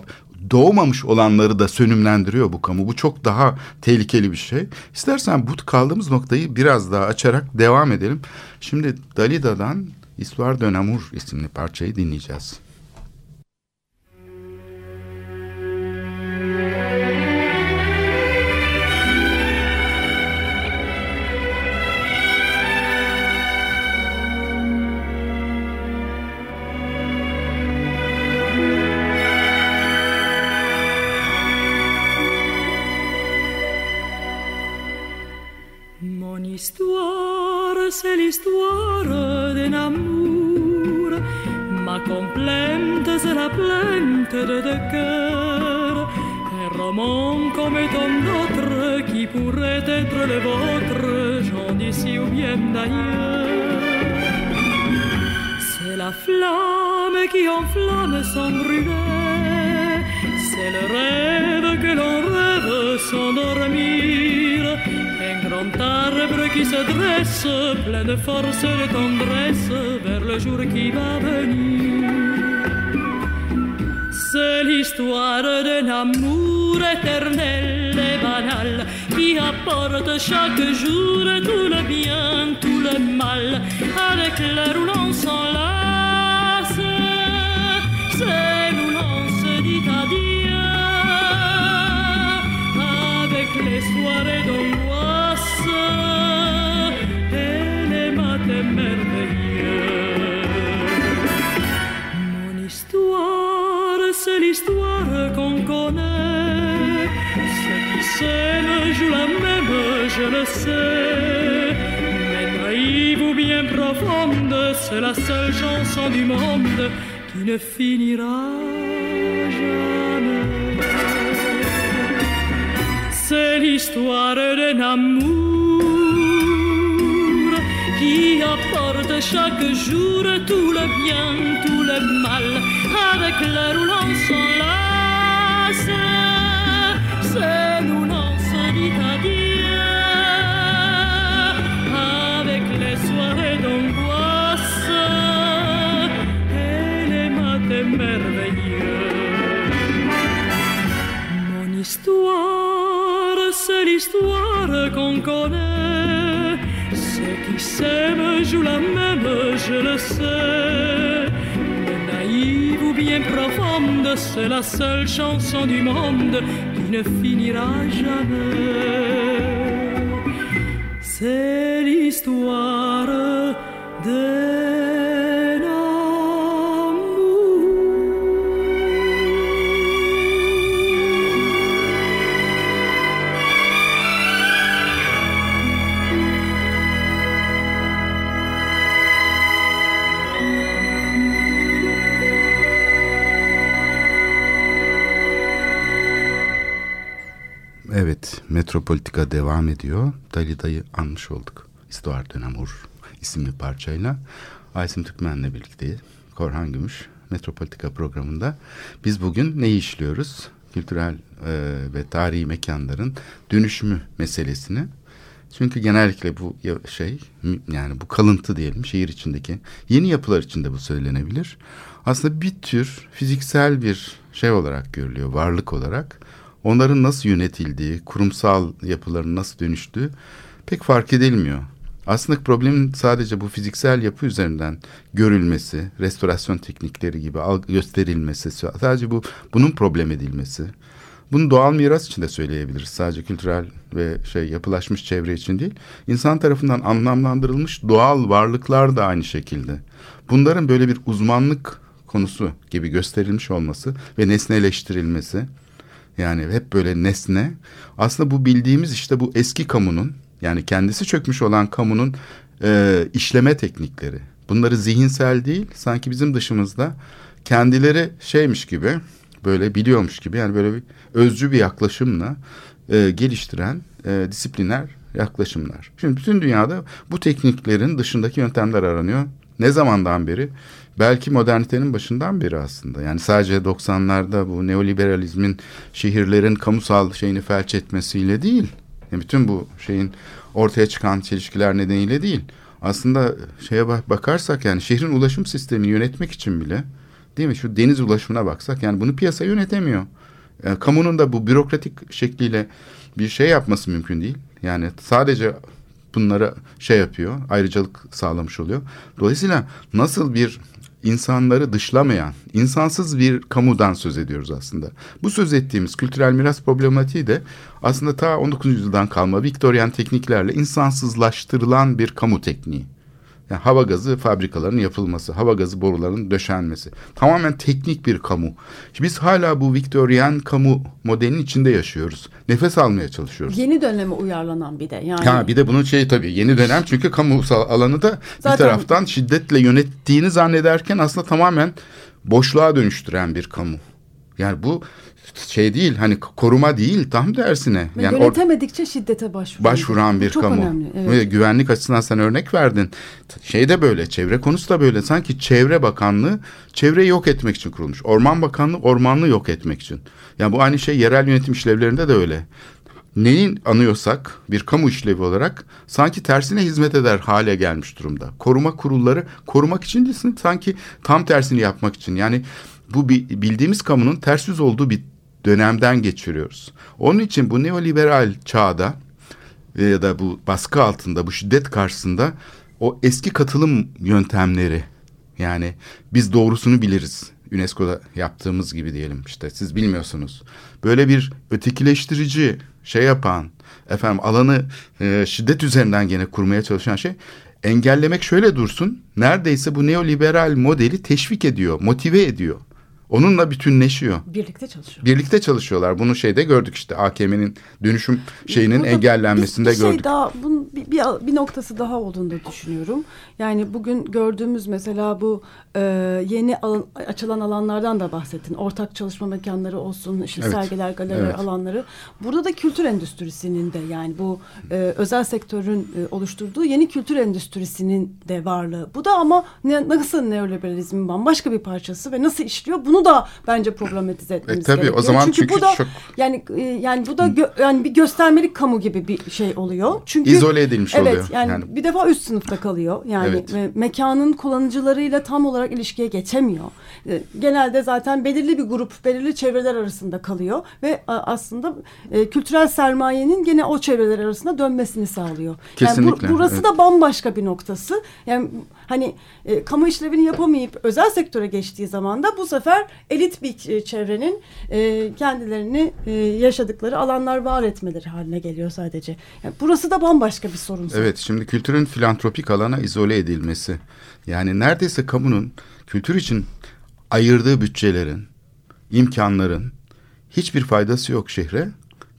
Speaker 5: doğmamış olanları da sönümlendiriyor bu kamu. Bu çok daha tehlikeli bir şey. İstersen bu kaldığımız noktayı biraz daha açarak devam edelim. Şimdi Dalida'dan Histoire d'un Amour isimli parçayı dinleyeceğiz.
Speaker 7: Force et de tendresse, vers le jour qui va venir. C'est l'histoire d'un amour éternel et banal qui apporte chaque jour tout le bien, tout le mal, avec l'heure où l'on s'enlace. C'est où l'on se avec les soirées Mais naïve ou bien profonde, c'est la seule chanson du monde qui ne finira jamais. C'est l'histoire d'un amour qui apporte chaque jour tout le bien, tout le mal, avec où l'on s'enlace. C'est nous l'on se les soirées d'angoisse et les matins merveilleux. Mon histoire, c'est l'histoire qu'on connaît. Ceux qui s'aiment jouent la même, je le sais. Mais naïve ou bien profonde, c'est la seule chanson du monde qui ne finira jamais. țări istoară de
Speaker 5: Metropolitika devam ediyor. Dalida'yı anmış olduk. İstuar Dönemur isimli parçayla. Aysim Türkmen'le birlikte Korhan Gümüş Metropolitika programında. Biz bugün ne işliyoruz? Kültürel e, ve tarihi mekanların dönüşümü meselesini. Çünkü genellikle bu şey yani bu kalıntı diyelim şehir içindeki yeni yapılar içinde bu söylenebilir. Aslında bir tür fiziksel bir şey olarak görülüyor varlık olarak onların nasıl yönetildiği, kurumsal yapıların nasıl dönüştüğü pek fark edilmiyor. Aslında problemin sadece bu fiziksel yapı üzerinden görülmesi, restorasyon teknikleri gibi gösterilmesi, sadece bu bunun problem edilmesi. Bunu doğal miras için de söyleyebiliriz. Sadece kültürel ve şey yapılaşmış çevre için değil. İnsan tarafından anlamlandırılmış doğal varlıklar da aynı şekilde. Bunların böyle bir uzmanlık konusu gibi gösterilmiş olması ve nesneleştirilmesi yani hep böyle nesne. Aslında bu bildiğimiz işte bu eski kamunun yani kendisi çökmüş olan kamunun e, işleme teknikleri. Bunları zihinsel değil sanki bizim dışımızda kendileri şeymiş gibi böyle biliyormuş gibi yani böyle bir özcü bir yaklaşımla e, geliştiren e, disipliner yaklaşımlar. Şimdi bütün dünyada bu tekniklerin dışındaki yöntemler aranıyor. Ne zamandan beri? Belki modernitenin başından beri aslında. Yani sadece 90'larda bu neoliberalizmin şehirlerin kamusal şeyini felç etmesiyle değil. Yani bütün bu şeyin ortaya çıkan çelişkiler nedeniyle değil. Aslında şeye bakarsak yani şehrin ulaşım sistemini yönetmek için bile değil mi şu deniz ulaşımına baksak yani bunu piyasa yönetemiyor. Yani kamunun da bu bürokratik şekliyle bir şey yapması mümkün değil. Yani sadece bunları şey yapıyor, ayrıcalık sağlamış oluyor. Dolayısıyla nasıl bir insanları dışlamayan, insansız bir kamudan söz ediyoruz aslında. Bu söz ettiğimiz kültürel miras problematiği de aslında ta 19. yüzyıldan kalma Viktoryen tekniklerle insansızlaştırılan bir kamu tekniği. Yani hava gazı fabrikaların yapılması, hava gazı borularının döşenmesi. Tamamen teknik bir kamu. Şimdi biz hala bu Victorian kamu modelinin içinde yaşıyoruz. Nefes almaya çalışıyoruz.
Speaker 6: Yeni döneme uyarlanan bir de yani.
Speaker 5: Ha bir de bunun şey tabii yeni dönem çünkü kamusal alanı da Zaten... bir taraftan şiddetle yönettiğini zannederken aslında tamamen boşluğa dönüştüren bir kamu. Yani bu şey değil hani koruma değil tam tersine.
Speaker 6: Ve yani yönetemedikçe şiddete başvuran,
Speaker 5: başvuran bir
Speaker 6: çok
Speaker 5: kamu.
Speaker 6: Önemli, evet.
Speaker 5: Ve güvenlik açısından sen örnek verdin. Şey de böyle çevre konusu da böyle. Sanki Çevre Bakanlığı çevreyi yok etmek için kurulmuş. Orman Bakanlığı ormanlığı yok etmek için. Yani bu aynı şey yerel yönetim işlevlerinde de öyle. Neyin anıyorsak bir kamu işlevi olarak sanki tersine hizmet eder hale gelmiş durumda. Koruma kurulları korumak için değil sanki tam tersini yapmak için. Yani bu bildiğimiz kamunun ters yüz olduğu bir dönemden geçiriyoruz. Onun için bu neoliberal çağda ya da bu baskı altında, bu şiddet karşısında o eski katılım yöntemleri yani biz doğrusunu biliriz. UNESCO'da yaptığımız gibi diyelim işte siz bilmiyorsunuz. Böyle bir ötekileştirici şey yapan efendim alanı e, şiddet üzerinden gene kurmaya çalışan şey engellemek şöyle dursun. Neredeyse bu neoliberal modeli teşvik ediyor, motive ediyor. Onunla bütünleşiyor.
Speaker 6: Birlikte çalışıyor.
Speaker 5: Birlikte çalışıyorlar. Bunu şeyde gördük işte AKM'nin dönüşüm şeyinin Burada engellenmesinde bir, bir şey gördük.
Speaker 6: Daha, bunun bir, bir, bir noktası daha olduğunu da düşünüyorum. Yani bugün gördüğümüz mesela bu e, yeni alan, açılan alanlardan da bahsettin. Ortak çalışma mekanları olsun, işte evet. sergiler, galeri evet. alanları. Burada da kültür endüstrisinin de yani bu e, özel sektörün e, oluşturduğu yeni kültür endüstrisinin de varlığı. Bu da ama ne, nasıl neoliberalizmin bambaşka bir parçası ve nasıl işliyor? Bunu da bence problematize etmemiz e, tabii, gerekiyor.
Speaker 5: O zaman çünkü, çünkü
Speaker 6: bu da
Speaker 5: çok...
Speaker 6: yani e, yani bu da gö, yani bir göstermelik kamu gibi bir şey oluyor. Çünkü
Speaker 5: izole edilmiş
Speaker 6: evet,
Speaker 5: oluyor.
Speaker 6: Evet yani, yani bir defa üst sınıfta kalıyor. Yani evet. ve mekanın kullanıcılarıyla tam olarak ilişkiye geçemiyor. E, genelde zaten belirli bir grup, belirli çevreler arasında kalıyor ve aslında e, kültürel sermayenin gene o çevreler arasında dönmesini sağlıyor.
Speaker 5: Kesinlikle.
Speaker 6: Yani bu, burası evet. da bambaşka bir noktası. Yani hani e, kamu işlevini yapamayıp özel sektöre geçtiği zaman da bu sefer elit bir çevrenin e, kendilerini e, yaşadıkları alanlar var etmeleri haline geliyor sadece. Yani burası da bambaşka bir sorun.
Speaker 5: Evet şimdi kültürün filantropik alana izole edilmesi. Yani neredeyse kamunun kültür için ayırdığı bütçelerin, imkanların hiçbir faydası yok şehre.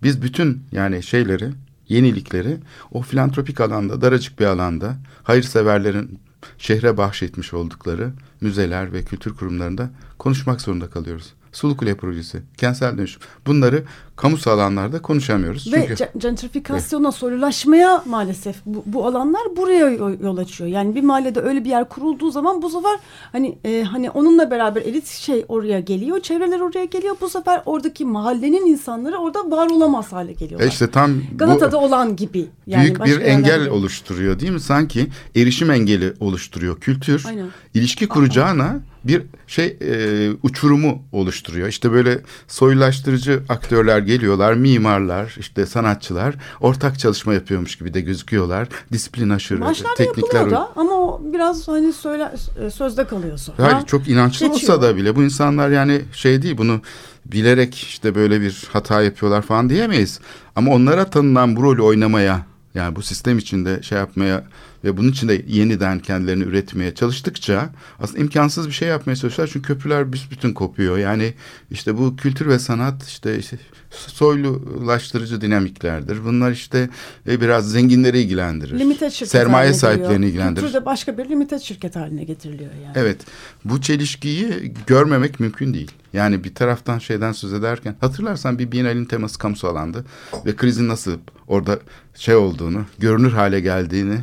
Speaker 5: Biz bütün yani şeyleri, yenilikleri o filantropik alanda, daracık bir alanda hayırseverlerin şehre bahşetmiş oldukları müzeler ve kültür kurumlarında konuşmak zorunda kalıyoruz. Sulu Kule projesi, kentsel dönüşüm. Bunları kamusal alanlarda konuşamıyoruz.
Speaker 6: Ve
Speaker 5: Çünkü
Speaker 6: gentrifikasyona, soylulaşmaya maalesef bu, bu alanlar buraya yo- yol açıyor. Yani bir mahallede öyle bir yer kurulduğu zaman bu sefer hani e, hani onunla beraber elit şey oraya geliyor, çevreler oraya geliyor. Bu sefer oradaki mahallenin insanları orada var olamaz hale geliyorlar.
Speaker 5: e işte tam
Speaker 6: Galata'da olan gibi. Yani
Speaker 5: büyük bir engel
Speaker 6: değil.
Speaker 5: oluşturuyor değil mi? Sanki erişim engeli oluşturuyor kültür.
Speaker 6: Aynen.
Speaker 5: ilişki kuracağına bir şey e, uçurumu oluşturuyor. İşte böyle soyulaştırıcı aktörler geliyorlar, mimarlar, işte sanatçılar ortak çalışma yapıyormuş gibi de gözüküyorlar. Disiplin aşırı,
Speaker 6: Başlarda
Speaker 5: teknikler.
Speaker 6: da ama o biraz hani söyle, e, sözde kalıyor sonra.
Speaker 5: Hayır çok inançlı
Speaker 6: Geçiyor.
Speaker 5: olsa da bile bu insanlar yani şey değil bunu bilerek işte böyle bir hata yapıyorlar falan diyemeyiz. Ama onlara tanınan bu rolü oynamaya yani bu sistem içinde şey yapmaya ve bunun içinde yeniden kendilerini üretmeye çalıştıkça aslında imkansız bir şey yapmaya çalışıyorlar. Çünkü köprüler büsbütün kopuyor. Yani işte bu kültür ve sanat işte, işte soylulaştırıcı dinamiklerdir. Bunlar işte e, biraz zenginleri ilgilendirir.
Speaker 6: Limited şirket
Speaker 5: Sermaye sahiplerini ilgilendirir.
Speaker 6: Kültür de başka bir limited şirket haline getiriliyor yani.
Speaker 5: Evet. Bu çelişkiyi görmemek mümkün değil. Yani bir taraftan şeyden söz ederken hatırlarsan bir Biennale'in teması kamusal alandı ve krizin nasıl orada şey olduğunu, görünür hale geldiğini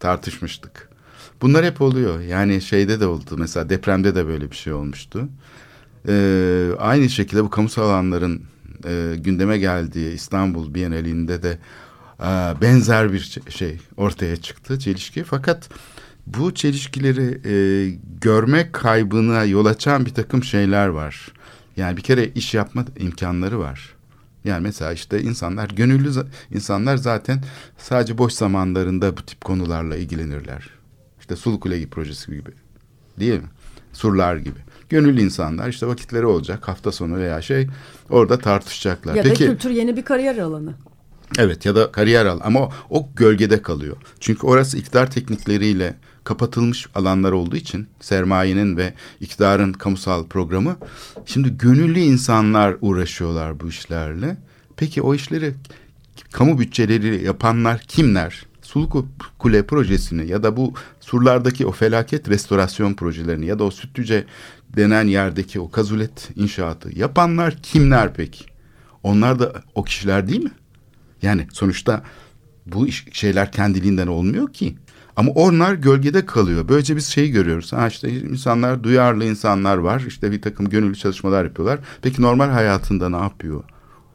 Speaker 5: tartışmıştık. Bunlar hep oluyor. Yani şeyde de oldu. Mesela depremde de böyle bir şey olmuştu. Ee, aynı şekilde bu kamusal alanların e, gündeme geldiği İstanbul Bienalinde de e, benzer bir şey ortaya çıktı çelişki. Fakat bu çelişkileri e, görme kaybına yol açan bir takım şeyler var. Yani bir kere iş yapma imkanları var. Yani mesela işte insanlar gönüllü insanlar zaten sadece boş zamanlarında bu tip konularla ilgilenirler. İşte Sulu Kule projesi gibi. Değil mi? Surlar gibi. Gönüllü insanlar işte vakitleri olacak hafta sonu veya şey orada tartışacaklar.
Speaker 6: Ya
Speaker 5: Peki
Speaker 6: da kültür yeni bir kariyer alanı.
Speaker 5: Evet ya da kariyer al ama o, o gölgede kalıyor. Çünkü orası iktidar teknikleriyle kapatılmış alanlar olduğu için sermayenin ve iktidarın kamusal programı. Şimdi gönüllü insanlar uğraşıyorlar bu işlerle. Peki o işleri kamu bütçeleri yapanlar kimler? Sulu Kule projesini ya da bu surlardaki o felaket restorasyon projelerini ya da o Sütlüce denen yerdeki o kazulet inşaatı yapanlar kimler peki? Onlar da o kişiler değil mi? Yani sonuçta bu iş, şeyler kendiliğinden olmuyor ki. Ama onlar gölgede kalıyor. Böylece biz şeyi görüyoruz. Ha işte insanlar, duyarlı insanlar var. İşte bir takım gönüllü çalışmalar yapıyorlar. Peki normal hayatında ne yapıyor?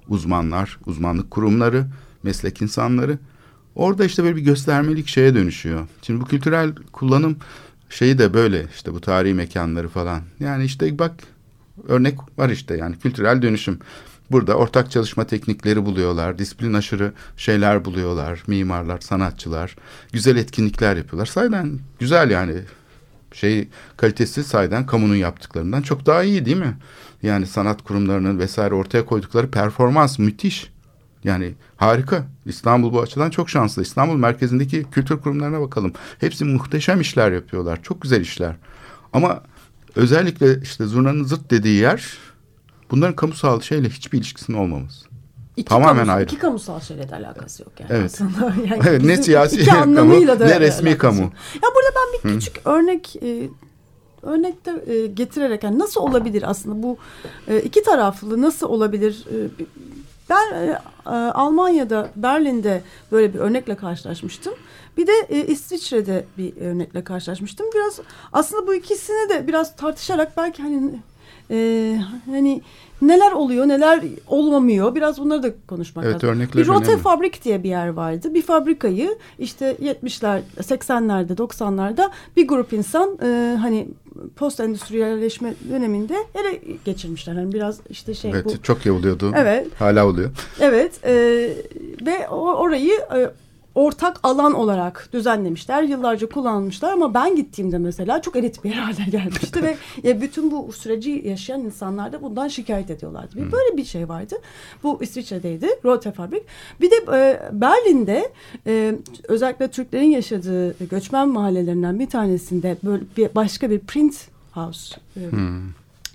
Speaker 5: Uzmanlar, uzmanlık kurumları, meslek insanları. Orada işte böyle bir göstermelik şeye dönüşüyor. Şimdi bu kültürel kullanım şeyi de böyle işte bu tarihi mekanları falan. Yani işte bak örnek var işte yani kültürel dönüşüm. Burada ortak çalışma teknikleri buluyorlar, disiplin aşırı şeyler buluyorlar, mimarlar, sanatçılar, güzel etkinlikler yapıyorlar. Sayeden güzel yani şey kalitesi sayeden kamunun yaptıklarından çok daha iyi değil mi? Yani sanat kurumlarının vesaire ortaya koydukları performans müthiş. Yani harika. İstanbul bu açıdan çok şanslı. İstanbul merkezindeki kültür kurumlarına bakalım. Hepsi muhteşem işler yapıyorlar. Çok güzel işler. Ama özellikle işte zurnanın zırt dediği yer bunların kamusal şeyle hiçbir ilişkisinin olmaması.
Speaker 6: İki
Speaker 5: Tamamen
Speaker 6: kamusal,
Speaker 5: ayrı.
Speaker 6: İki kamusal şeyle de alakası yok yani
Speaker 5: Evet.
Speaker 6: aslında. [laughs] Yani
Speaker 5: Evet, ne siyasi kamu, ne resmi kamu.
Speaker 6: yok. Ya burada ben bir küçük örnek e, örnek de e, getirerek yani nasıl olabilir aslında bu e, iki taraflı nasıl olabilir? E, ben e, e, Almanya'da Berlin'de böyle bir örnekle karşılaşmıştım. Bir de e, İsviçre'de bir örnekle karşılaşmıştım. Biraz aslında bu ikisini de biraz tartışarak belki hani e, hani neler oluyor neler olmamıyor biraz bunları da konuşmak
Speaker 5: Evet,
Speaker 6: lazım.
Speaker 5: örnekler
Speaker 6: Bir rote
Speaker 5: önemli.
Speaker 6: fabrik diye bir yer vardı. Bir fabrikayı işte 70'ler 80'lerde 90'larda bir grup insan e, hani post endüstriyelleşme döneminde ele geçirmişler. Hani biraz işte şey
Speaker 5: Evet
Speaker 6: bu
Speaker 5: çok iyi oluyordu.
Speaker 6: Evet.
Speaker 5: Hala oluyor.
Speaker 6: Evet e, ve o, orayı e, ortak alan olarak düzenlemişler. Yıllarca kullanmışlar ama ben gittiğimde mesela çok elit bir [laughs] haline gelmişti ve e, bütün bu süreci yaşayan insanlar da bundan şikayet ediyorlardı. Bir böyle bir şey vardı. Bu İsviçre'deydi. Rote Fabrik. Bir de e, Berlin'de e, özellikle Türklerin yaşadığı göçmen mahallelerinden bir tanesinde böyle bir başka bir print house e,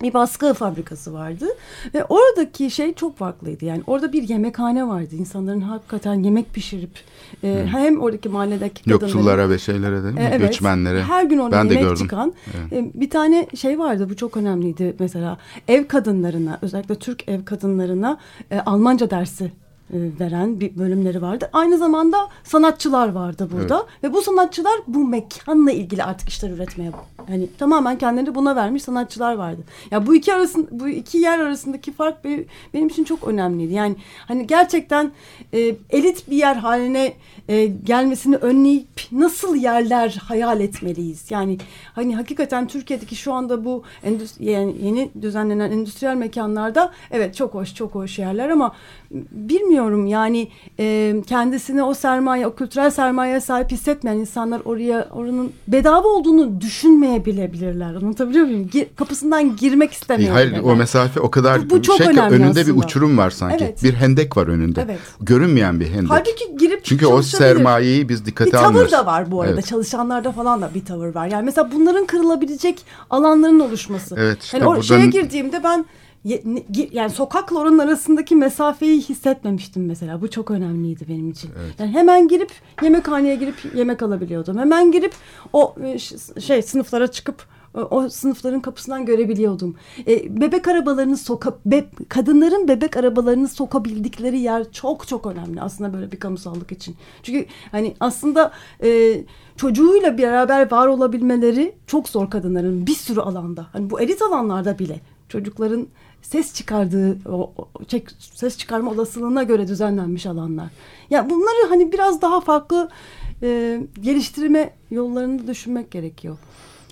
Speaker 6: bir baskı fabrikası vardı ve oradaki şey çok farklıydı yani orada bir yemekhane vardı insanların hakikaten yemek pişirip e, hem oradaki mahalledeki kadınların
Speaker 5: Yoksullara ve şeylere mi?
Speaker 6: e, Evet.
Speaker 5: Göçmenlere.
Speaker 6: Her gün orada
Speaker 5: ben de
Speaker 6: yemek
Speaker 5: gördüm.
Speaker 6: çıkan. e, Bir tane şey vardı bu çok önemliydi mesela ev kadınlarına özellikle Türk ev kadınlarına e, Almanca dersi veren bir bölümleri vardı. Aynı zamanda sanatçılar vardı burada ve bu sanatçılar bu mekanla ilgili artık işler üretmeye hani tamamen kendilerini buna vermiş sanatçılar vardı. Ya bu iki arasın bu iki yer arasındaki fark be- benim için çok önemliydi. Yani hani gerçekten e, elit bir yer haline e, gelmesini önleyip nasıl yerler hayal etmeliyiz? Yani hani hakikaten Türkiye'deki şu anda bu endüstri, yani yeni düzenlenen endüstriyel mekanlarda evet çok hoş çok hoş yerler ama bilmiyorum yani e, kendisini o sermaye o kültürel sermayeye sahip hissetmeyen insanlar oraya oranın bedava olduğunu düşünmeyebilirler. Anlatabiliyor muyum? Gi- kapısından girmek istemeyebilirler.
Speaker 5: Hayır o mesafe o kadar
Speaker 6: Bu- bu çok
Speaker 5: şey ki önünde bir
Speaker 6: aslında.
Speaker 5: uçurum var sanki.
Speaker 6: Evet.
Speaker 5: Bir hendek var önünde.
Speaker 6: Evet.
Speaker 5: Görünmeyen bir hendek.
Speaker 6: Halbuki girip
Speaker 5: Çünkü o sermayeyi biz dikkate
Speaker 6: bir tavır
Speaker 5: almıyoruz.
Speaker 6: da var bu arada.
Speaker 5: Evet.
Speaker 6: Çalışanlarda falan da bir tavır var. Yani mesela bunların kırılabilecek alanların oluşması.
Speaker 5: Evet, işte
Speaker 6: yani o
Speaker 5: buradan-
Speaker 6: şeye girdiğimde ben yani sokakla oranın arasındaki mesafeyi hissetmemiştim mesela. Bu çok önemliydi benim için. Yani hemen girip yemekhaneye girip yemek alabiliyordum. Hemen girip o e, şey sınıflara çıkıp e, o sınıfların kapısından görebiliyordum. E, bebek arabalarını soka be- kadınların bebek arabalarını sokabildikleri yer çok çok önemli aslında böyle bir kamusallık için. Çünkü hani aslında e, çocuğuyla beraber var olabilmeleri çok zor kadınların bir sürü alanda. Hani bu elit alanlarda bile çocukların ses çıkardığı o, çek- ses çıkarma olasılığına göre düzenlenmiş alanlar. Ya bunları hani biraz daha farklı e, geliştirme yollarını düşünmek gerekiyor.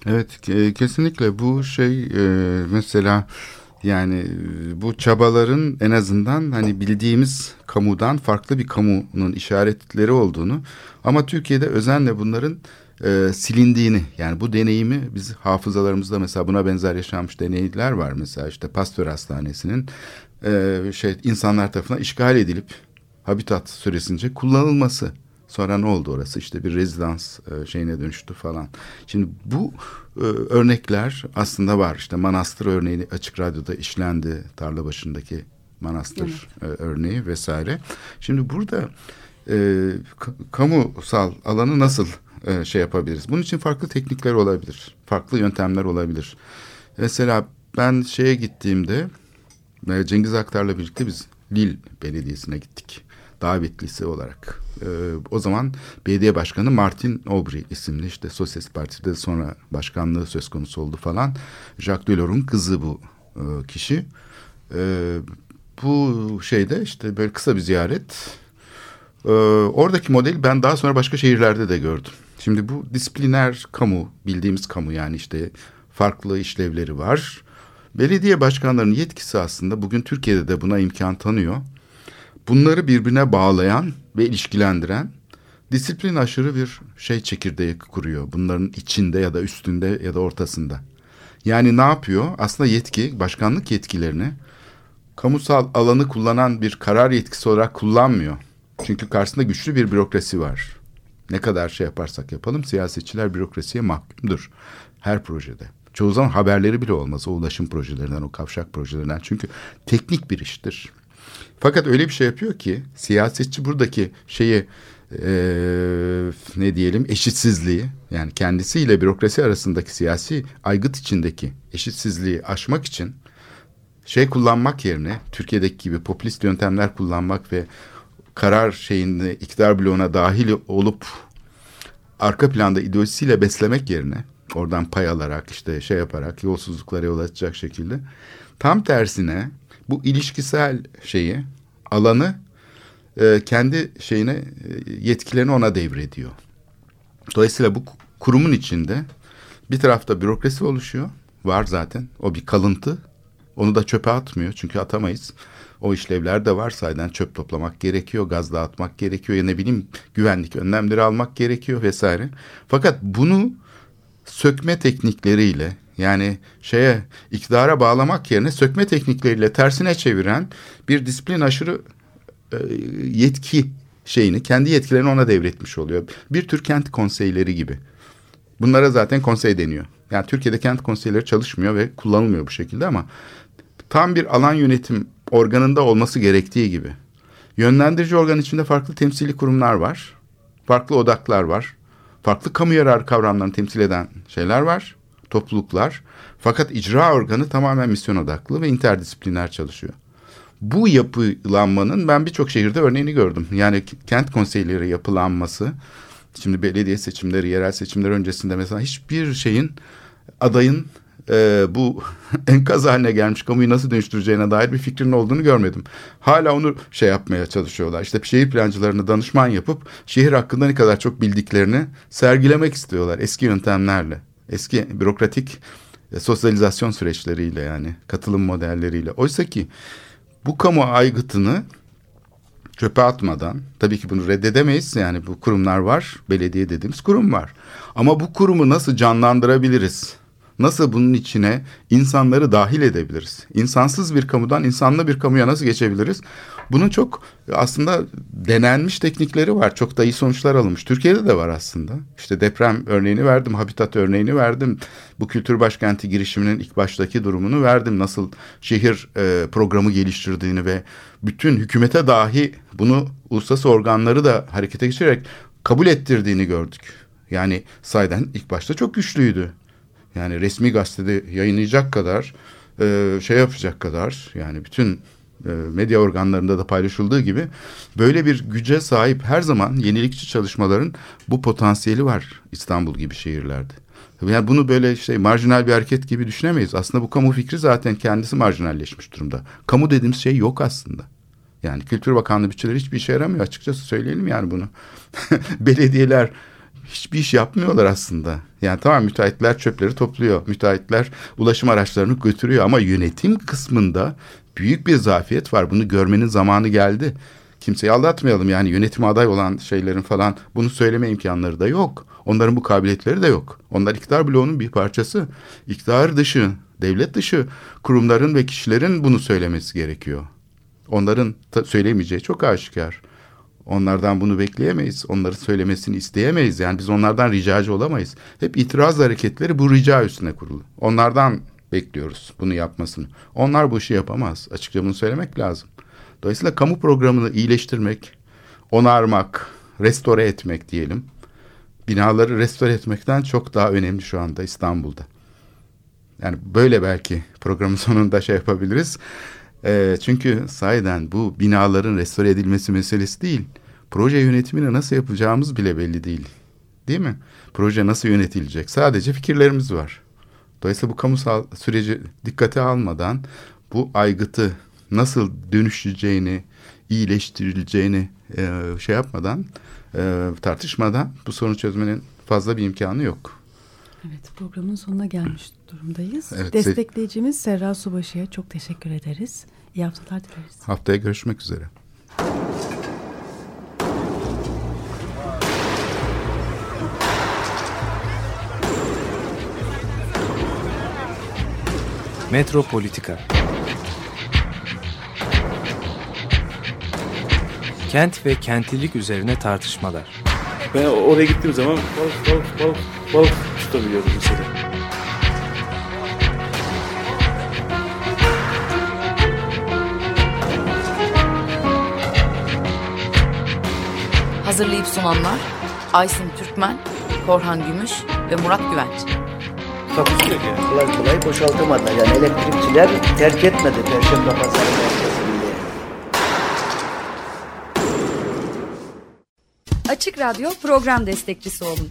Speaker 5: Evet e, kesinlikle bu şey e, mesela yani e, bu çabaların en azından hani bildiğimiz kamudan farklı bir kamunun işaretleri olduğunu ama Türkiye'de özenle bunların e, silindiğini yani bu deneyimi biz hafızalarımızda mesela buna benzer yaşanmış deneyler var mesela işte Pasteur Hastanesi'nin e, şey insanlar tarafından işgal edilip habitat süresince kullanılması. Sonra ne oldu orası? İşte bir rezidans e, şeyine dönüştü falan. Şimdi bu e, örnekler aslında var. İşte manastır örneği açık radyoda işlendi. Tarla başındaki manastır e, örneği vesaire. Şimdi burada e, ka- kamusal alanı nasıl e, şey yapabiliriz? Bunun için farklı teknikler olabilir. Farklı yöntemler olabilir. Mesela ben şeye gittiğimde e, Cengiz Aktar'la birlikte biz Lille Belediyesi'ne gittik. Davetlisi olarak. E, o zaman belediye başkanı Martin Aubry isimli işte Sosyalist Parti'de sonra başkanlığı söz konusu oldu falan. Jacques Delors'un kızı bu e, kişi. E, bu şeyde işte böyle kısa bir ziyaret. E, oradaki modeli ben daha sonra başka şehirlerde de gördüm. Şimdi bu disipliner kamu, bildiğimiz kamu yani işte farklı işlevleri var. Belediye başkanlarının yetkisi aslında bugün Türkiye'de de buna imkan tanıyor. Bunları birbirine bağlayan ve ilişkilendiren disiplin aşırı bir şey çekirdeği kuruyor. Bunların içinde ya da üstünde ya da ortasında. Yani ne yapıyor? Aslında yetki, başkanlık yetkilerini kamusal alanı kullanan bir karar yetkisi olarak kullanmıyor. Çünkü karşısında güçlü bir bürokrasi var. Ne kadar şey yaparsak yapalım siyasetçiler bürokrasiye mahkumdur her projede. Çoğu zaman haberleri bile olmaz o ulaşım projelerinden, o kavşak projelerinden. Çünkü teknik bir iştir. Fakat öyle bir şey yapıyor ki siyasetçi buradaki şeyi eee, ne diyelim eşitsizliği yani kendisiyle bürokrasi arasındaki siyasi aygıt içindeki eşitsizliği aşmak için şey kullanmak yerine Türkiye'deki gibi popülist yöntemler kullanmak ve karar şeyinde iktidar bloğuna dahil olup arka planda ideolojisiyle beslemek yerine oradan pay alarak işte şey yaparak yolsuzluklara yol açacak şekilde tam tersine bu ilişkisel şeyi alanı e, kendi şeyine e, yetkilerini ona devrediyor. Dolayısıyla bu kurumun içinde bir tarafta bürokrasi oluşuyor. Var zaten. O bir kalıntı. Onu da çöpe atmıyor. Çünkü atamayız. O işlevler de var. Sayeden çöp toplamak gerekiyor. Gaz dağıtmak gerekiyor. Ya ne bileyim güvenlik önlemleri almak gerekiyor vesaire. Fakat bunu sökme teknikleriyle yani şeye iktidara bağlamak yerine sökme teknikleriyle tersine çeviren bir disiplin aşırı e, yetki şeyini kendi yetkilerini ona devretmiş oluyor. Bir tür kent konseyleri gibi. Bunlara zaten konsey deniyor. Yani Türkiye'de kent konseyleri çalışmıyor ve kullanılmıyor bu şekilde ama tam bir alan yönetim organında olması gerektiği gibi. Yönlendirici organ içinde farklı temsili kurumlar var. Farklı odaklar var. Farklı kamu yararı kavramlarını temsil eden şeyler var. Topluluklar. Fakat icra organı tamamen misyon odaklı ve interdisipliner çalışıyor. Bu yapılanmanın ben birçok şehirde örneğini gördüm. Yani kent konseyleri yapılanması, şimdi belediye seçimleri, yerel seçimler öncesinde mesela hiçbir şeyin adayın e, bu [laughs] enkaz haline gelmiş kamuyu nasıl dönüştüreceğine dair bir fikrinin olduğunu görmedim. Hala onu şey yapmaya çalışıyorlar. İşte şehir plancılarını danışman yapıp şehir hakkında ne kadar çok bildiklerini sergilemek istiyorlar eski yöntemlerle. Eski bürokratik e, sosyalizasyon süreçleriyle yani katılım modelleriyle. Oysa ki bu kamu aygıtını çöpe atmadan tabii ki bunu reddedemeyiz yani bu kurumlar var belediye dediğimiz kurum var ama bu kurumu nasıl canlandırabiliriz nasıl bunun içine insanları dahil edebiliriz? İnsansız bir kamudan insanlı bir kamuya nasıl geçebiliriz? Bunun çok aslında denenmiş teknikleri var. Çok da iyi sonuçlar alınmış. Türkiye'de de var aslında. İşte deprem örneğini verdim, habitat örneğini verdim. Bu kültür başkenti girişiminin ilk baştaki durumunu verdim. Nasıl şehir e, programı geliştirdiğini ve bütün hükümete dahi bunu uluslararası organları da harekete geçirerek kabul ettirdiğini gördük. Yani sayeden ilk başta çok güçlüydü. Yani resmi gazetede yayınlayacak kadar e, şey yapacak kadar yani bütün e, medya organlarında da paylaşıldığı gibi böyle bir güce sahip her zaman yenilikçi çalışmaların bu potansiyeli var İstanbul gibi şehirlerde. Yani bunu böyle işte marjinal bir hareket gibi düşünemeyiz. Aslında bu kamu fikri zaten kendisi marjinalleşmiş durumda. Kamu dediğimiz şey yok aslında. Yani Kültür Bakanlığı bütçeleri hiçbir işe yaramıyor açıkçası söyleyelim yani bunu. [laughs] Belediyeler hiçbir iş yapmıyorlar aslında. Yani tamam müteahhitler çöpleri topluyor. Müteahhitler ulaşım araçlarını götürüyor ama yönetim kısmında büyük bir zafiyet var. Bunu görmenin zamanı geldi. Kimseyi aldatmayalım yani yönetim aday olan şeylerin falan bunu söyleme imkanları da yok. Onların bu kabiliyetleri de yok. Onlar iktidar bloğunun bir parçası. İktidar dışı, devlet dışı kurumların ve kişilerin bunu söylemesi gerekiyor. Onların söyleyemeyeceği çok aşikar. Onlardan bunu bekleyemeyiz. Onları söylemesini isteyemeyiz. Yani biz onlardan ricacı olamayız. Hep itiraz hareketleri bu rica üstüne kurulu. Onlardan bekliyoruz bunu yapmasını. Onlar bu işi yapamaz. Açıkça bunu söylemek lazım. Dolayısıyla kamu programını iyileştirmek, onarmak, restore etmek diyelim. Binaları restore etmekten çok daha önemli şu anda İstanbul'da. Yani böyle belki programın sonunda şey yapabiliriz. E, çünkü sahiden bu binaların restore edilmesi meselesi değil. Proje yönetimini nasıl yapacağımız bile belli değil. Değil mi? Proje nasıl yönetilecek? Sadece fikirlerimiz var. Dolayısıyla bu kamusal süreci dikkate almadan bu aygıtı nasıl dönüşeceğini, iyileştirileceğini e, şey yapmadan, e, tartışmadan bu sorunu çözmenin fazla bir imkanı yok.
Speaker 6: Evet programın sonuna gelmiş durumdayız. Evet, Destekleyicimiz Serra Subaşı'ya çok teşekkür ederiz. İyi haftalar dileriz.
Speaker 5: Haftaya görüşmek üzere.
Speaker 1: Metropolitika Kent ve kentlilik üzerine tartışmalar.
Speaker 2: Ben oraya gittiğim zaman balık balık balık balık tutabiliyordum mesela.
Speaker 3: Hazırlayıp sunanlar Aysin Türkmen, Korhan Gümüş ve Murat Güvenç.
Speaker 2: Takusu yok yani.
Speaker 4: Kolay kolay boşaltamadı. Yani elektrikçiler terk etmedi Perşembe Pazarı merkezinde.
Speaker 8: Açık Radyo program destekçisi olun.